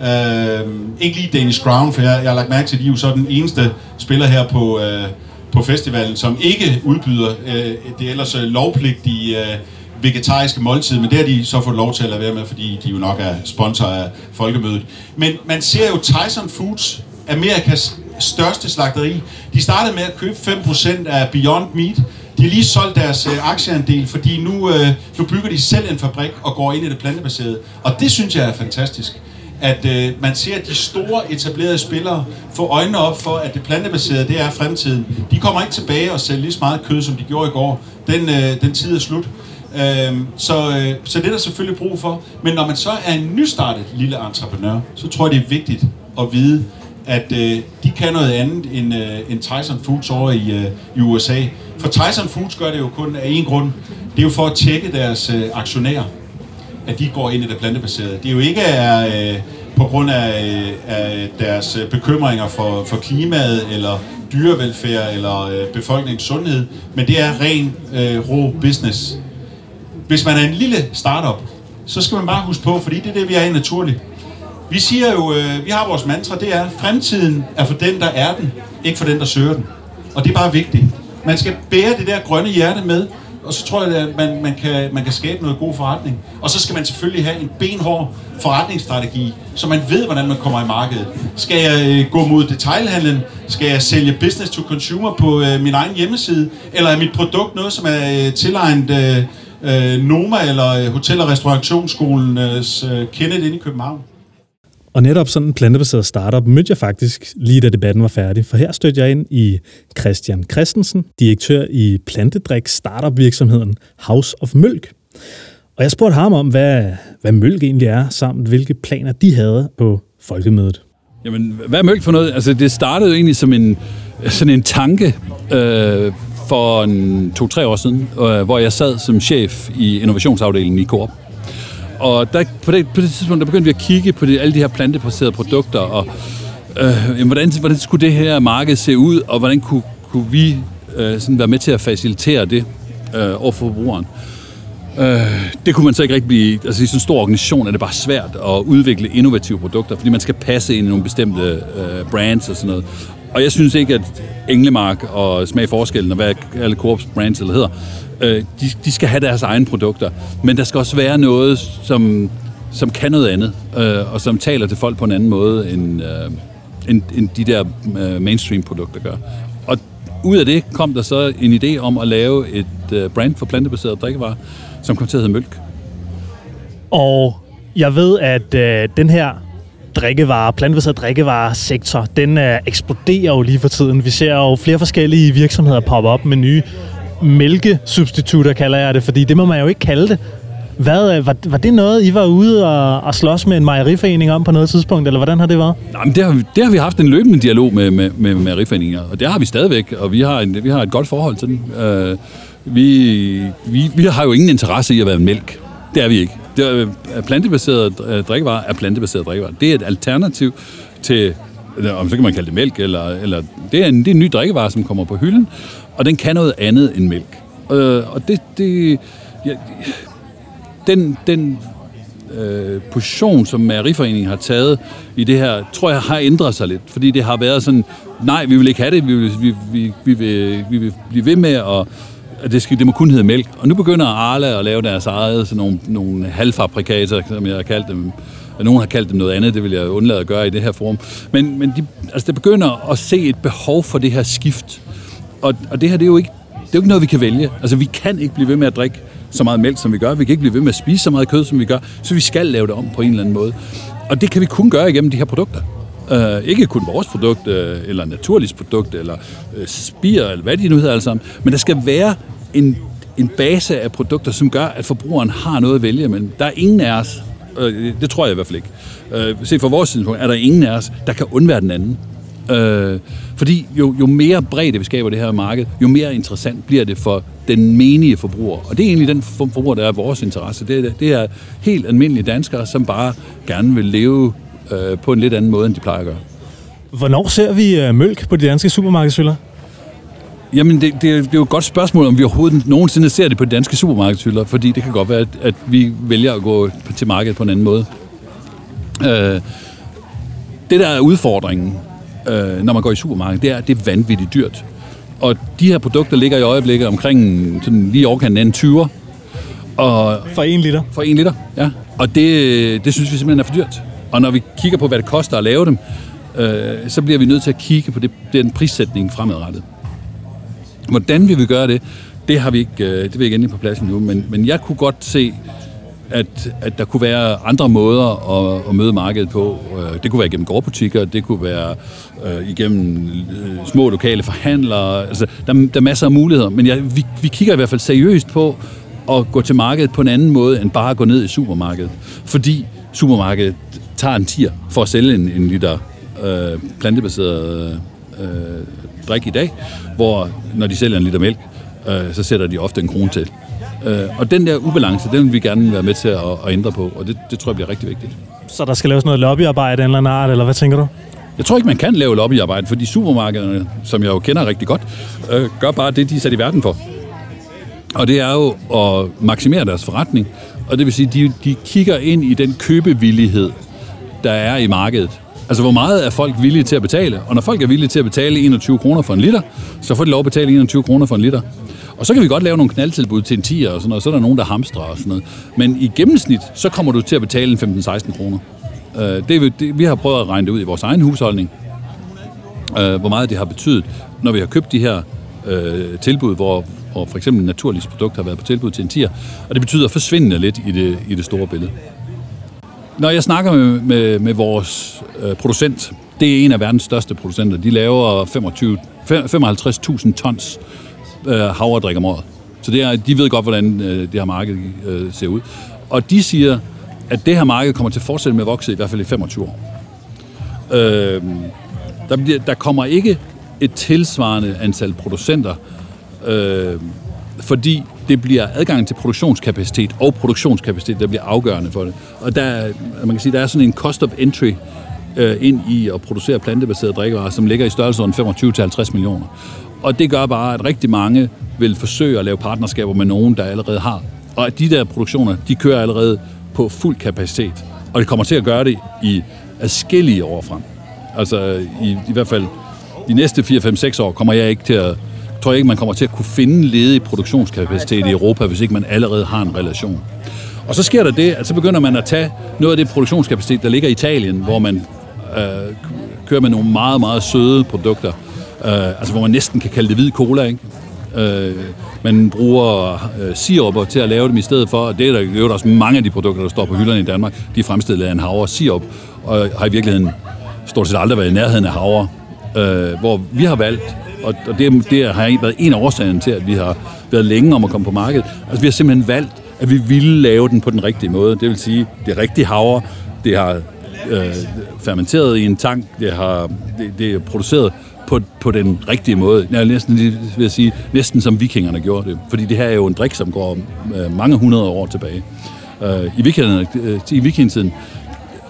øh, ikke lige Danish Crown, for jeg, jeg har lagt mærke til, at de er jo så den eneste spiller her på, øh, på festivalen, som ikke udbyder øh, det ellers øh, lovpligtige øh, vegetariske måltid, men det har de så fået lov til at lade være med, fordi de jo nok er sponsor af folkemødet. Men man ser jo Tyson Foods, Amerikas største slagteri. De startede med at købe 5% af Beyond Meat. De har lige solgt deres øh, aktieandel, fordi nu, øh, nu bygger de selv en fabrik og går ind i det plantebaserede. Og det synes jeg er fantastisk at øh, man ser de store etablerede spillere få øjnene op for, at det plantebaserede, det er fremtiden. De kommer ikke tilbage og sælger lige så meget kød, som de gjorde i går. Den, øh, den tid er slut. Øhm, så, øh, så det er der selvfølgelig brug for. Men når man så er en nystartet lille entreprenør, så tror jeg, det er vigtigt at vide, at øh, de kan noget andet end, øh, end Tyson Foods over i, øh, i USA. For Tyson Foods gør det jo kun af én grund. Det er jo for at tjekke deres øh, aktionærer at de går ind i det plantebaserede. Det er jo ikke er, øh, på grund af, øh, af deres øh, bekymringer for, for klimaet, eller dyrevelfærd, eller øh, befolkningens sundhed, men det er ren øh, rå business. Hvis man er en lille startup, så skal man bare huske på, fordi det er det, vi er i naturligt. Vi siger jo, øh, vi har vores mantra, det er, fremtiden er for den, der er den, ikke for den, der søger den. Og det er bare vigtigt. Man skal bære det der grønne hjerte med, og så tror jeg, at man, man, kan, man kan skabe noget god forretning. Og så skal man selvfølgelig have en benhård forretningsstrategi, så man ved, hvordan man kommer i markedet. Skal jeg øh, gå mod detailhandlen? Skal jeg sælge business to consumer på øh, min egen hjemmeside? Eller er mit produkt noget, som er øh, tilegnet øh, øh, Noma eller øh, Hotel- og Restaurationsskolens øh, øh, Kenneth inde i København? Og netop sådan en plantebaseret startup mødte jeg faktisk lige da debatten var færdig, for her stødte jeg ind i Christian Christensen, direktør i plantedrik startup virksomheden House of Mølk. Og jeg spurgte ham om, hvad, hvad mølk egentlig er, samt hvilke planer de havde på folkemødet. Jamen, hvad er mølk for noget? Altså, det startede jo egentlig som en, sådan en tanke øh, for en to-tre år siden, øh, hvor jeg sad som chef i innovationsafdelingen i Coop. Og der, på, det, på det tidspunkt, der begyndte vi at kigge på det, alle de her plantebaserede produkter, og øh, jamen, hvordan, hvordan skulle det her marked se ud, og hvordan kunne, kunne vi øh, sådan være med til at facilitere det øh, over for forbrugeren. Øh, det kunne man så ikke rigtig blive... Altså i sådan en stor organisation er det bare svært at udvikle innovative produkter, fordi man skal passe ind i nogle bestemte øh, brands og sådan noget. Og jeg synes ikke, at Englemark og Smag Forskellen, og hvad alle Coops brands eller hedder, øh, de, de skal have deres egne produkter. Men der skal også være noget, som, som kan noget andet, øh, og som taler til folk på en anden måde, end, øh, end, end de der øh, mainstream-produkter gør. Og ud af det kom der så en idé om at lave et øh, brand for plantebaseret drikkevarer, som kom til at hedde Mølk. Og jeg ved, at øh, den her drikkevarer, plantebaseret drikkevarer-sektor, den øh, eksploderer jo lige for tiden. Vi ser jo flere forskellige virksomheder poppe op med nye mælkesubstitutter, kalder jeg det, fordi det må man jo ikke kalde det. Hvad, øh, var, var det noget, I var ude og, og slås med en mejeriforening om på noget tidspunkt, eller hvordan har det været? Nej, men det har, vi, det har vi haft en løbende dialog med, med, med mejeriforeninger, og det har vi stadigvæk, og vi har, en, vi har et godt forhold til den. Uh, øh, vi, vi, vi har jo ingen interesse i at være mælk. Det er vi ikke. Det er, er plantebaseret øh, drikkevarer er plantebaseret drikkevarer. Det er et alternativ til, om så kan man kalde det mælk, eller, eller det, er en, det er en ny drikkevare, som kommer på hylden, og den kan noget andet end mælk. Øh, og det, det ja, den, den øh, position, som Mæreriforeningen har taget i det her, tror jeg har ændret sig lidt. Fordi det har været sådan, nej, vi vil ikke have det, vi vil, vi, vi, vi vil, vi vil blive ved med at at det, skal, det må kun hedde mælk. Og nu begynder Arla at lave deres eget, sådan nogle, nogle halvfabrikater, som jeg har kaldt dem. Nogen har kaldt dem noget andet, det vil jeg undlade at gøre i det her forum. Men, men de, altså, det begynder at se et behov for det her skift. Og, og det her, det er jo ikke, det er jo ikke noget, vi kan vælge. Altså, vi kan ikke blive ved med at drikke så meget mælk, som vi gør. Vi kan ikke blive ved med at spise så meget kød, som vi gør. Så vi skal lave det om på en eller anden måde. Og det kan vi kun gøre igennem de her produkter. Øh, ikke kun vores produkt, øh, eller naturligt produkt, eller øh, spir, eller hvad de nu hedder alle sammen. Men der skal være en, en base af produkter, som gør, at forbrugeren har noget at vælge Men Der er ingen af os, øh, det tror jeg i hvert fald ikke, øh, se fra vores synspunkt, er der ingen af os, der kan undvære den anden. Øh, fordi jo, jo mere bredde vi skaber det her marked, jo mere interessant bliver det for den menige forbruger. Og det er egentlig den forbruger, der er vores interesse. Det er, det er helt almindelige danskere, som bare gerne vil leve øh, på en lidt anden måde, end de plejer at gøre. Hvornår ser vi øh, mælk på de danske supermarkedshylder? Jamen, det, det, det er jo et godt spørgsmål, om vi overhovedet nogensinde ser det på de danske supermarkedshylder, fordi det kan godt være, at, at vi vælger at gå til markedet på en anden måde. Øh, det, der er udfordringen, øh, når man går i supermarkedet, det er, at det er vanvittigt dyrt. Og de her produkter ligger i øjeblikket omkring sådan lige overkanten af en 20'er. Og for en liter? For en liter, ja. Og det, det synes vi simpelthen er for dyrt. Og når vi kigger på, hvad det koster at lave dem, øh, så bliver vi nødt til at kigge på det, den prissætning fremadrettet. Hvordan vi vil gøre det, det har vi ikke, øh, det vil ikke endelig på plads nu, men, men jeg kunne godt se at, at der kunne være andre måder at, at møde markedet på. Øh, det kunne være gennem gårdbutikker, det kunne være øh, igennem øh, små lokale forhandlere. Altså, der, der er masser af muligheder, men jeg, vi, vi kigger i hvert fald seriøst på at gå til markedet på en anden måde, end bare at gå ned i supermarkedet. Fordi supermarkedet tager en tier for at sælge en, en liter øh, plantebaseret øh, drik i dag, hvor når de sælger en liter mælk, øh, så sætter de ofte en krone til. Øh, og den der ubalance, den vil vi gerne være med til at, at ændre på, og det, det tror jeg bliver rigtig vigtigt. Så der skal laves noget lobbyarbejde eller anden art, eller hvad tænker du? Jeg tror ikke, man kan lave lobbyarbejde, fordi supermarkederne, som jeg jo kender rigtig godt, øh, gør bare det, de er sat i verden for. Og det er jo at maksimere deres forretning, og det vil sige, de, de kigger ind i den købevillighed, der er i markedet. Altså, hvor meget er folk villige til at betale? Og når folk er villige til at betale 21 kroner for en liter, så får de lov at betale 21 kroner for en liter. Og så kan vi godt lave nogle knaldtilbud til en 10 og sådan noget, så er der nogen, der hamstrer og sådan noget. Men i gennemsnit, så kommer du til at betale en 15-16 kroner. Øh, det, det, vi har prøvet at regne det ud i vores egen husholdning, øh, hvor meget det har betydet, når vi har købt de her øh, tilbud, hvor, hvor for eksempel naturligt produkt har været på tilbud til en 10'er, og det betyder forsvindende lidt i det, i det store billede. Når jeg snakker med, med, med vores øh, producent, det er en af verdens største producenter, de laver 25, 55.000 tons øh, havredrik om året. Så det er, de ved godt, hvordan øh, det her marked øh, ser ud. Og de siger, at det her marked kommer til at fortsætte med at vokse i hvert fald i 25 år. Øh, der, bliver, der kommer ikke et tilsvarende antal producenter, øh, fordi det bliver adgang til produktionskapacitet og produktionskapacitet, der bliver afgørende for det. Og der, man kan sige, der er sådan en cost of entry øh, ind i at producere plantebaserede drikkevarer, som ligger i størrelsesordenen 25-50 millioner. Og det gør bare, at rigtig mange vil forsøge at lave partnerskaber med nogen, der allerede har. Og at de der produktioner, de kører allerede på fuld kapacitet. Og det kommer til at gøre det i adskillige år frem. Altså i, i hvert fald de næste 4-5-6 år kommer jeg ikke til at tror jeg ikke, man kommer til at kunne finde ledig produktionskapacitet i Europa, hvis ikke man allerede har en relation. Og så sker der det, at så begynder man at tage noget af det produktionskapacitet, der ligger i Italien, hvor man øh, kører med nogle meget, meget søde produkter. Øh, altså hvor man næsten kan kalde det hvid cola, ikke? Øh, man bruger øh, siruper til at lave dem i stedet for, og det er der jo også mange af de produkter, der står på hylderne i Danmark, de er fremstillet af en havre sirup, og har i virkeligheden stort set aldrig været i nærheden af havre. Øh, hvor vi har valgt, og, og det, det har været en af årsagerne til, at vi har været længe om at komme på markedet. Altså vi har simpelthen valgt, at vi ville lave den på den rigtige måde. Det vil sige, det er rigtig havre, det har øh, fermenteret i en tank, det, har, det, det er produceret på, på den rigtige måde. Jeg næsten vil jeg sige, næsten som vikingerne gjorde det. Fordi det her er jo en drik, som går øh, mange hundrede år tilbage. Øh, I, vikingerne, øh, I vikingetiden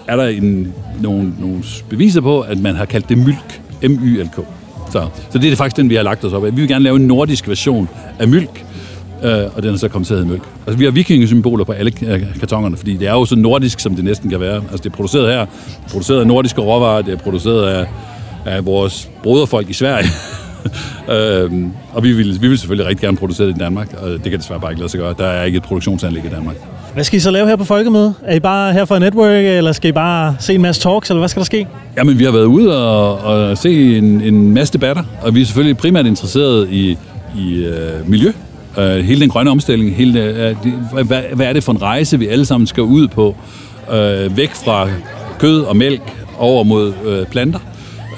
er der en, nogle, nogle beviser på, at man har kaldt det mylk. M-Y-L-K. Så, så det er faktisk den, vi har lagt os op af. Vi vil gerne lave en nordisk version af mylk, øh, og den er så kommet til at hedde mælk. Altså, vi har vikingesymboler på alle øh, kartongerne, fordi det er jo så nordisk, som det næsten kan være. Altså, det er produceret her, det er produceret af nordiske råvarer, det er produceret af, af vores broderfolk i Sverige. øhm, og vi vil, vi vil selvfølgelig rigtig gerne producere det i Danmark, og det kan desværre bare ikke lade sig gøre. Der er ikke et produktionsanlæg i Danmark. Hvad skal I så lave her på Folkemødet? Er I bare her for at network, eller skal I bare se en masse talks, eller hvad skal der ske? Jamen, vi har været ude og, og se en, en masse debatter, og vi er selvfølgelig primært interesseret i, i øh, miljø. Øh, hele den grønne omstilling, hele, øh, de, hvad, hvad er det for en rejse, vi alle sammen skal ud på? Øh, væk fra kød og mælk over mod øh, planter.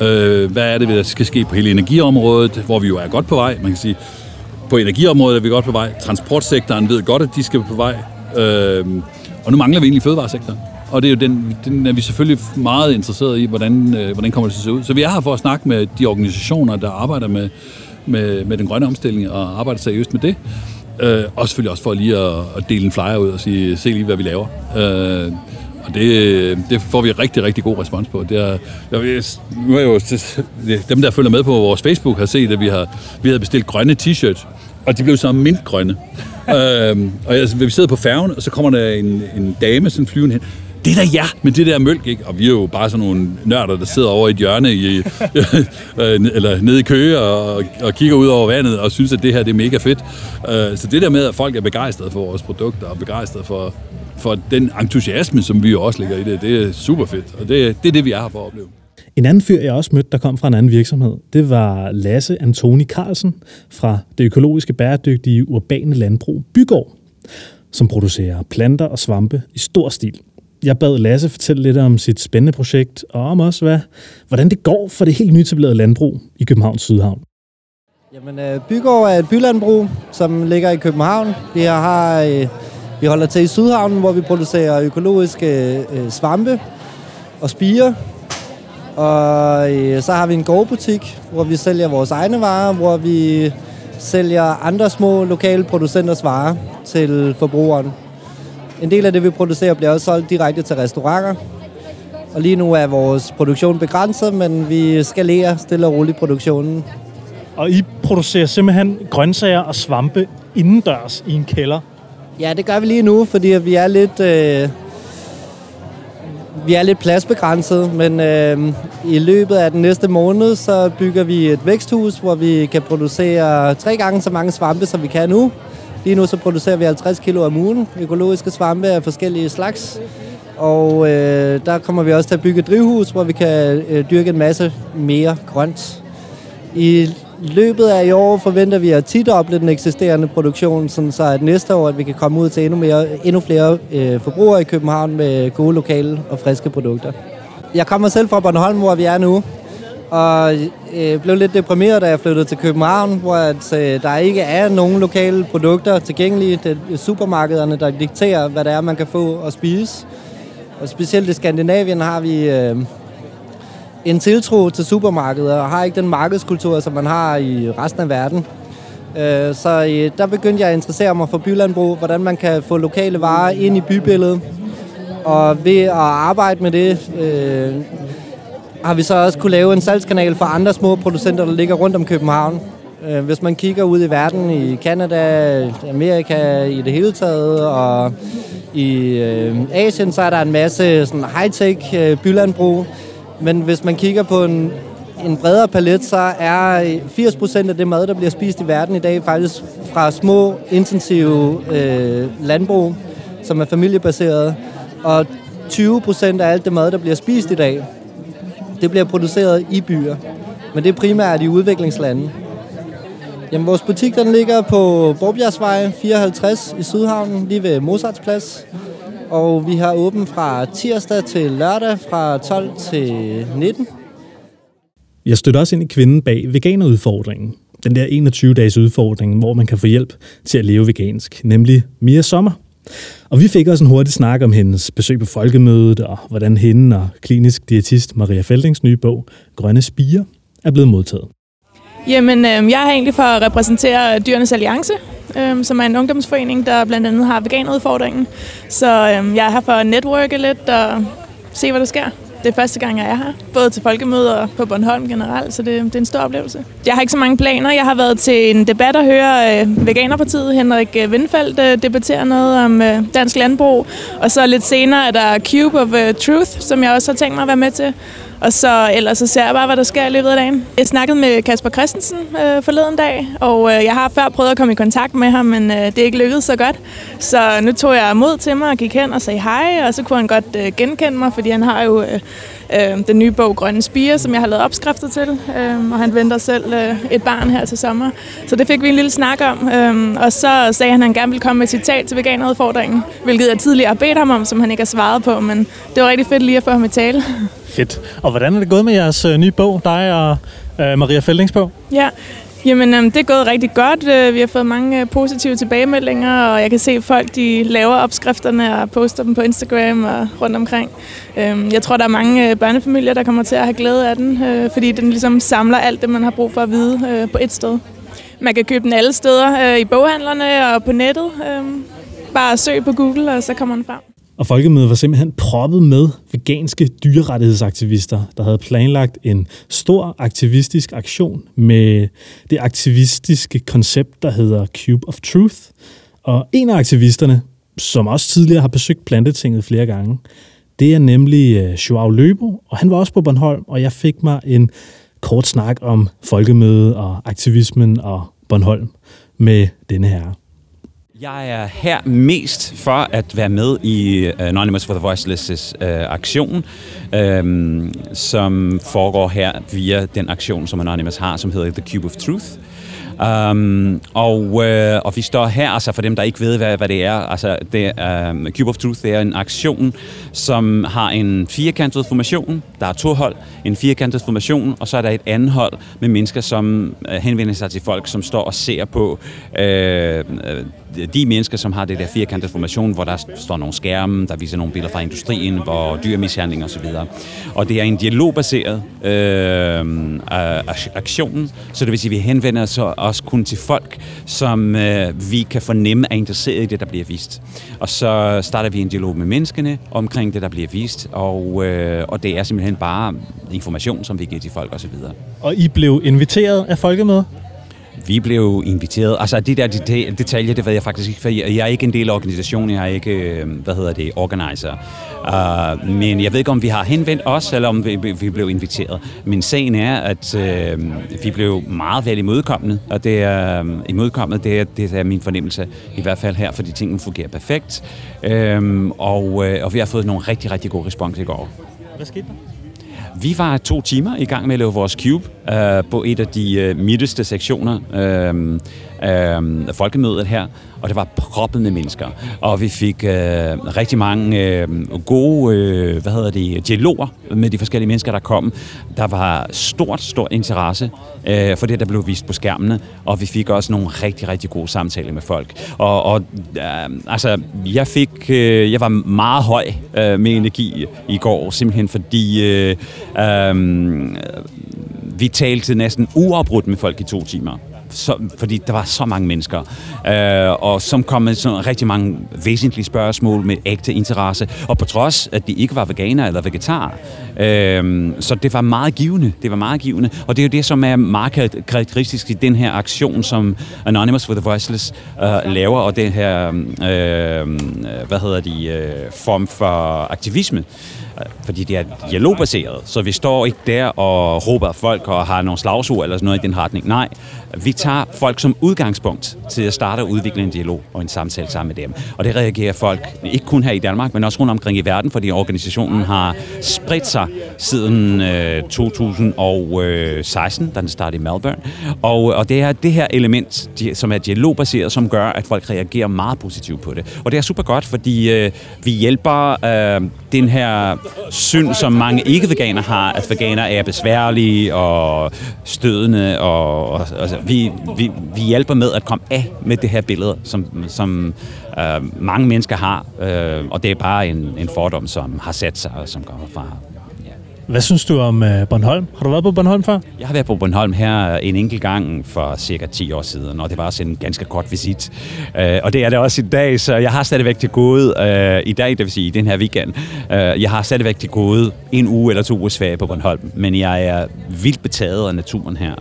Øh, hvad er det, der skal ske på hele energiområdet, hvor vi jo er godt på vej, man kan sige. På energiområdet er vi godt på vej. Transportsektoren ved godt, at de skal på vej. Øh, og nu mangler vi egentlig fødevaresektoren. Og det er jo den, den er vi selvfølgelig meget interesseret i, hvordan, øh, hvordan kommer det til at se ud. Så vi er her for at snakke med de organisationer, der arbejder med, med, med den grønne omstilling og arbejder seriøst med det. Øh, og selvfølgelig også for lige at, at dele en flyer ud og sige, se lige, hvad vi laver. Øh, og det, det får vi rigtig, rigtig god respons på. Det er, jeg, nu er jo, dem, der følger med på vores Facebook, har set, at vi har, vi har bestilt grønne t-shirts, og de blev så mintgrønne øhm, og jeg, vi sidder på færgen, og så kommer der en, en dame, sådan flyvende hen. Det er da ja, men det der mølk, ikke? Og vi er jo bare sådan nogle nørder, der sidder over i et hjørne i, øh, eller nede i Køge og, og kigger ud over vandet og synes, at det her det er mega fedt. Øh, så det der med, at folk er begejstrede for vores produkter og begejstrede for, for den entusiasme, som vi jo også ligger i det, det er super fedt. Og det, det er det, vi er her for at opleve. En anden fyr, jeg også mødte, der kom fra en anden virksomhed, det var Lasse Antoni Carlsen fra det økologiske bæredygtige urbane landbrug Bygård, som producerer planter og svampe i stor stil. Jeg bad Lasse fortælle lidt om sit spændende projekt, og om også, hvad, hvordan det går for det helt nyetablerede landbrug i Københavns Sydhavn. Jamen, øh, Bygård er et bylandbrug, som ligger i København. Vi har, øh, vi holder til i Sydhavnen, hvor vi producerer økologiske øh, svampe og spire, og øh, så har vi en gårdbutik, hvor vi sælger vores egne varer, hvor vi sælger andre små lokale producenters varer til forbrugeren. En del af det, vi producerer, bliver også solgt direkte til restauranter. Og lige nu er vores produktion begrænset, men vi skalerer stille og roligt produktionen. Og I producerer simpelthen grøntsager og svampe indendørs i en kælder? Ja, det gør vi lige nu, fordi vi er lidt... Øh, vi er lidt pladsbegrænset, men øh, i løbet af den næste måned, så bygger vi et væksthus, hvor vi kan producere tre gange så mange svampe, som vi kan nu. Lige nu så producerer vi 50 kilo om ugen økologiske svampe af forskellige slags. Og øh, der kommer vi også til at bygge et drivhus, hvor vi kan øh, dyrke en masse mere grønt. I løbet af i år forventer vi at tidoble den eksisterende produktion, sådan så at næste år at vi kan komme ud til endnu, mere, endnu flere øh, forbrugere i København med gode lokale og friske produkter. Jeg kommer selv fra Bornholm, hvor vi er nu, og øh, blev lidt deprimeret, da jeg flyttede til København, hvor at, øh, der ikke er nogen lokale produkter tilgængelige. Det er supermarkederne, der dikterer, hvad det er, man kan få at spise. Og specielt i Skandinavien har vi... Øh, en tiltro til supermarkeder, og har ikke den markedskultur, som man har i resten af verden. Øh, så øh, der begyndte jeg at interessere mig for bylandbrug, hvordan man kan få lokale varer ind i bybilledet. Og ved at arbejde med det, øh, har vi så også kunne lave en salgskanal for andre små producenter, der ligger rundt om København. Øh, hvis man kigger ud i verden, i Kanada, Amerika i det hele taget, og i øh, Asien, så er der en masse sådan high-tech øh, bylandbrug. Men hvis man kigger på en, en bredere palet, så er øh, 80% af det mad, der bliver spist i verden i dag, faktisk fra små, intensive øh, landbrug, som er familiebaseret. Og 20% af alt det mad, der bliver spist i dag, det bliver produceret i byer. Men det er primært i udviklingslande. Jamen, vores butik den ligger på Borbjergsvej 54 i Sydhavnen, lige ved Mozarts Plads. Og vi har åbent fra tirsdag til lørdag fra 12 til 19. Jeg støtter også ind i kvinden bag veganerudfordringen. Den der 21-dages udfordring, hvor man kan få hjælp til at leve vegansk, nemlig Mia Sommer. Og vi fik også en hurtig snak om hendes besøg på folkemødet, og hvordan hende og klinisk diætist Maria Feldings nye bog, Grønne Spiger, er blevet modtaget. Jamen, øh, jeg er egentlig for at repræsentere Dyrenes Alliance, øh, som er en ungdomsforening, der blandt andet har veganudfordringen. Så øh, jeg er her for at networke lidt og se, hvad der sker. Det er første gang, jeg er her. Både til folkemøder og på Bornholm generelt, så det, det er en stor oplevelse. Jeg har ikke så mange planer. Jeg har været til en debat og høre øh, Veganerpartiet. Henrik øh, Windfeldt øh, debattere noget om øh, dansk landbrug. Og så lidt senere er der Cube of øh, Truth, som jeg også har tænkt mig at være med til. Og så ellers så ser jeg bare, hvad der sker i løbet af dagen. Jeg snakkede med Kasper Christensen øh, forleden dag, og øh, jeg har før prøvet at komme i kontakt med ham, men øh, det er ikke lykkedes så godt. Så nu tog jeg mod til mig og gik hen og sagde hej, og så kunne han godt øh, genkende mig, fordi han har jo øh, øh, den nye bog Grønne Spire, som jeg har lavet opskrifter til, øh, og han venter selv øh, et barn her til sommer. Så det fik vi en lille snak om, øh, og så sagde han, at han gerne ville komme med et citat til veganerudfordringen, hvilket jeg tidligere har bedt ham om, som han ikke har svaret på, men det var rigtig fedt lige at få ham i tale. Fedt. Og hvordan er det gået med jeres øh, nye bog, dig og øh, Maria Feldings bog? Ja, Jamen, øhm, det er gået rigtig godt. Øh, vi har fået mange øh, positive tilbagemeldinger, og jeg kan se, at folk de laver opskrifterne og poster dem på Instagram og rundt omkring. Øhm, jeg tror, der er mange øh, børnefamilier, der kommer til at have glæde af den, øh, fordi den ligesom samler alt det, man har brug for at vide øh, på et sted. Man kan købe den alle steder, øh, i boghandlerne og på nettet. Øh, bare søg på Google, og så kommer den frem. Og folkemødet var simpelthen proppet med veganske dyrerettighedsaktivister, der havde planlagt en stor aktivistisk aktion med det aktivistiske koncept, der hedder Cube of Truth. Og en af aktivisterne, som også tidligere har besøgt Plantetinget flere gange, det er nemlig øh, Joao Løbo, og han var også på Bornholm, og jeg fik mig en kort snak om folkemødet og aktivismen og Bornholm med denne herre. Jeg er her mest for at være med i øh, Anonymous for the Voiceless' uh, aktion, um, som foregår her via den aktion, som Anonymous har, som hedder The Cube of Truth. Um, og, øh, og vi står her, altså for dem, der ikke ved, hvad, hvad det er, altså det, um, Cube of Truth det er en aktion, som har en firkantet formation. Der er to hold, en firkantet formation, og så er der et andet hold med mennesker, som uh, henvender sig til folk, som står og ser på øh, de mennesker, som har det der firkantede formation, hvor der står nogle skærme, der viser nogle billeder fra industrien, hvor dyrmishandling osv. Og det er en dialogbaseret øh, aktion, så det vil sige, at vi henvender os også kun til folk, som øh, vi kan fornemme er interesseret i det, der bliver vist. Og så starter vi en dialog med menneskene omkring det, der bliver vist, og, øh, og det er simpelthen bare information, som vi giver til folk osv. Og I blev inviteret af folkemødet? Vi blev inviteret. Altså, de der detaljer, det ved jeg faktisk ikke, for jeg er ikke en del af organisationen, jeg er ikke, øh, hvad hedder det, organizer. Uh, men jeg ved ikke, om vi har henvendt os, eller om vi, vi blev inviteret. Men sagen er, at uh, vi blev meget vel imødekommende, og det er uh, imødekommet, det er, det er min fornemmelse, i hvert fald her, fordi tingene fungerer perfekt. Uh, og, uh, og vi har fået nogle rigtig, rigtig gode respons i går. Hvad skete der? Vi var to timer i gang med at lave vores cube øh, på et af de øh, midteste sektioner øh, øh, folkemødet her, og det var proppet med mennesker. Og vi fik øh, rigtig mange øh, gode øh, hvad hedder det, dialoger med de forskellige mennesker, der kom. Der var stort, stor interesse øh, for det, der blev vist på skærmene, og vi fik også nogle rigtig, rigtig gode samtaler med folk. Og, og øh, altså, jeg fik, øh, jeg var meget høj øh, med energi i går, simpelthen fordi øh, øh, vi talte næsten uafbrudt med folk i to timer. Så, fordi der var så mange mennesker, øh, og som kom med sådan rigtig mange væsentlige spørgsmål med ægte interesse, og på trods, at de ikke var veganer eller vegetar. Øh, så det var meget givende, det var meget givende, og det er jo det, som er meget karakteristisk i den her aktion, som Anonymous for the Voiceless øh, laver, og det her, øh, øh hvad hedder de, øh, form for aktivisme fordi det er dialogbaseret, så vi står ikke der og råber folk og har nogle slagsord eller sådan noget i den retning. Nej, vi tager folk som udgangspunkt til at starte og udvikle en dialog og en samtale sammen med dem. Og det reagerer folk, ikke kun her i Danmark, men også rundt omkring i verden, fordi organisationen har spredt sig siden øh, 2016, øh, da den startede i Melbourne. Og, og det er det her element, som er dialogbaseret, som gør, at folk reagerer meget positivt på det. Og det er super godt, fordi øh, vi hjælper øh, den her syn, som mange ikke-veganer har, at veganer er besværlige og stødende og, og, og altså, vi, vi, vi hjælper med at komme af med det her billede, som, som øh, mange mennesker har, øh, og det er bare en, en fordom, som har sat sig, og som kommer fra hvad synes du om øh, Bornholm? Har du været på Bornholm før? Jeg har været på Bornholm her øh, en enkelt gang for cirka 10 år siden, og det var også en ganske kort visit. Øh, og det er det også i dag, så jeg har stadigvæk til gode, i dag, det vil sige i den her weekend, jeg har stadigvæk til gode en uge eller to uger ferie på Bornholm, men jeg er vildt betaget af naturen her.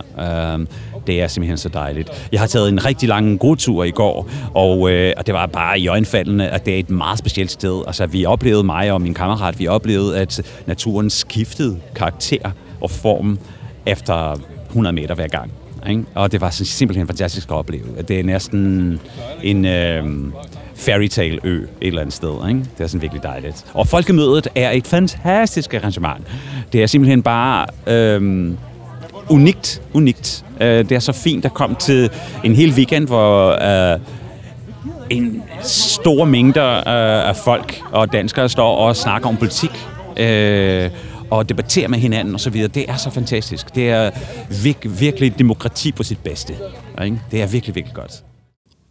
Det er simpelthen så dejligt. Jeg har taget en rigtig lang godtur i går, og, øh, og det var bare i øjenfaldene, at det er et meget specielt sted. Altså, vi oplevede, mig og min kammerat, vi oplevede, at naturen skiftede karakter og form efter 100 meter hver gang. Ikke? Og det var simpelthen fantastisk at opleve. Det er næsten en... Øh, fairytale ø et eller andet sted. Ikke? Det er sådan virkelig dejligt. Og Folkemødet er et fantastisk arrangement. Det er simpelthen bare øh, unikt, unikt. Øh, det er så fint at komme til en hel weekend, hvor uh, en stor mængder øh, af folk og danskere står og snakker om politik. Uh, og debatterer med hinanden og så videre. Det er så fantastisk. Det er vir- virkelig demokrati på sit bedste. Ikke? Det er virkelig, virkelig godt.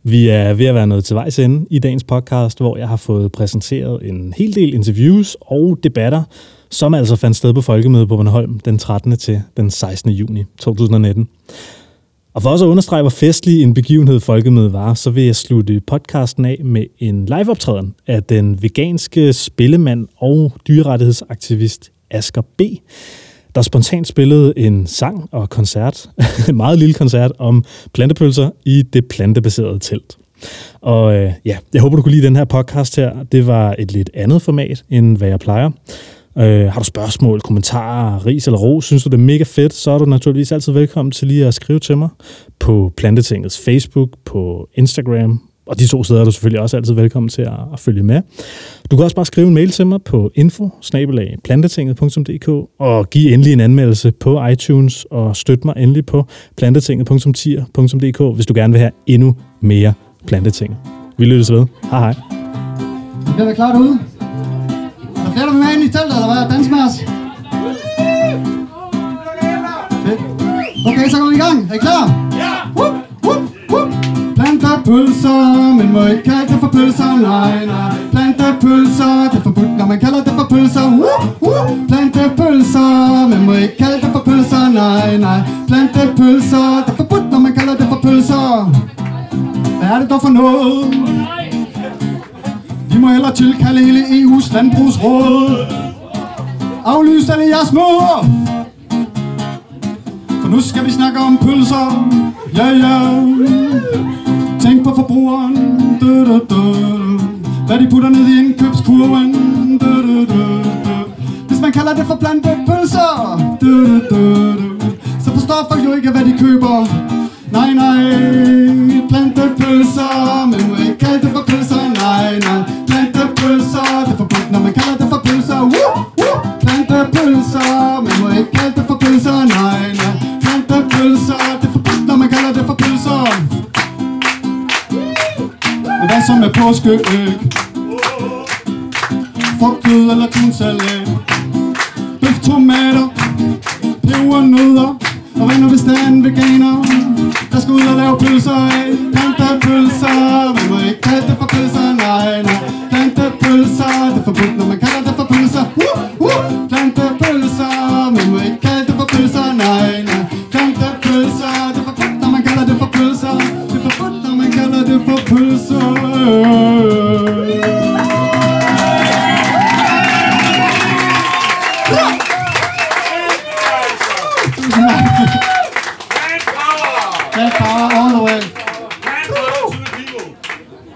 Vi er ved at være nået til vejs ende i dagens podcast, hvor jeg har fået præsenteret en hel del interviews og debatter som altså fandt sted på Folkemødet på Bornholm den 13. til den 16. juni 2019. Og for også at understrege, hvor festlig en begivenhed Folkemødet var, så vil jeg slutte podcasten af med en liveoptræden af den veganske spillemand og dyrerettighedsaktivist Asger B., der spontant spillede en sang og koncert, en meget lille koncert om plantepølser i det plantebaserede telt. Og øh, ja, jeg håber, du kunne lide den her podcast her. Det var et lidt andet format, end hvad jeg plejer. Øh, har du spørgsmål, kommentarer, ris eller ros, synes du det er mega fedt, så er du naturligvis altid velkommen til lige at skrive til mig på Plantetingets Facebook, på Instagram, og de to steder er du selvfølgelig også altid velkommen til at, at følge med. Du kan også bare skrive en mail til mig på info og give endelig en anmeldelse på iTunes og støt mig endelig på plantetinget.tier.dk, hvis du gerne vil have endnu mere planteting. Vi lyttes ved. Hej hej. Det er klar derude. Er flere, der vil med ind i teltet, eller hvad? Dans med os. Okay, så går vi i gang. Er I klar? Ja! Whoop, whoop, whoop. Plantepølser, men må ikke kalde det for pølser, nej, nej. Plantepølser, det er forbudt, når man kalder det for pølser. Whoop, whoop. Plantepølser, men må ikke kalde det for pølser, nej, nej. Plantepølser, det er forbudt, når man kalder det for pølser. Hvad er det dog for noget? Vi må hellere tilkalde hele EU's landbrugsråd. Aflyst alle jeres møder. For nu skal vi snakke om pølser. Ja, ja. Tænk på forbrugeren. Du, du, du. Hvad de putter ned i indkøbskurven. Du, du, du, du. Hvis man kalder det for plantepølser. Du, du, du, du. Så forstår folk jo ikke, hvad de køber. Nej, nej, plantepølser, men må ikke kalde det for pølser. Nej, nej, plantepølser, det er forbudt, når man kalder det for pølser. Woo, woo, plantepølser, man må ikke kalde det for pølser. Nej, nej, plantepølser, det er forbudt, når man kalder det for pølser. Men hvad så med påskeæg? Frugtkød eller tunsalat? Bøf, tomater, peber, og ring nu hvis der veganer Der skal ud og lave pølser af. Plantede pølser Man må ikke kalde det for pølser, nej, nej. Plantede pølser, det er forbudt, når man kalder det for pølser. Uh, uh. Plantede pølser, man må ikke kalde det for pølser, nej, nej. Plantede pølser, det er forbudt, når man kalder det for pølser. Det er forbudt, når man kalder det for pølser.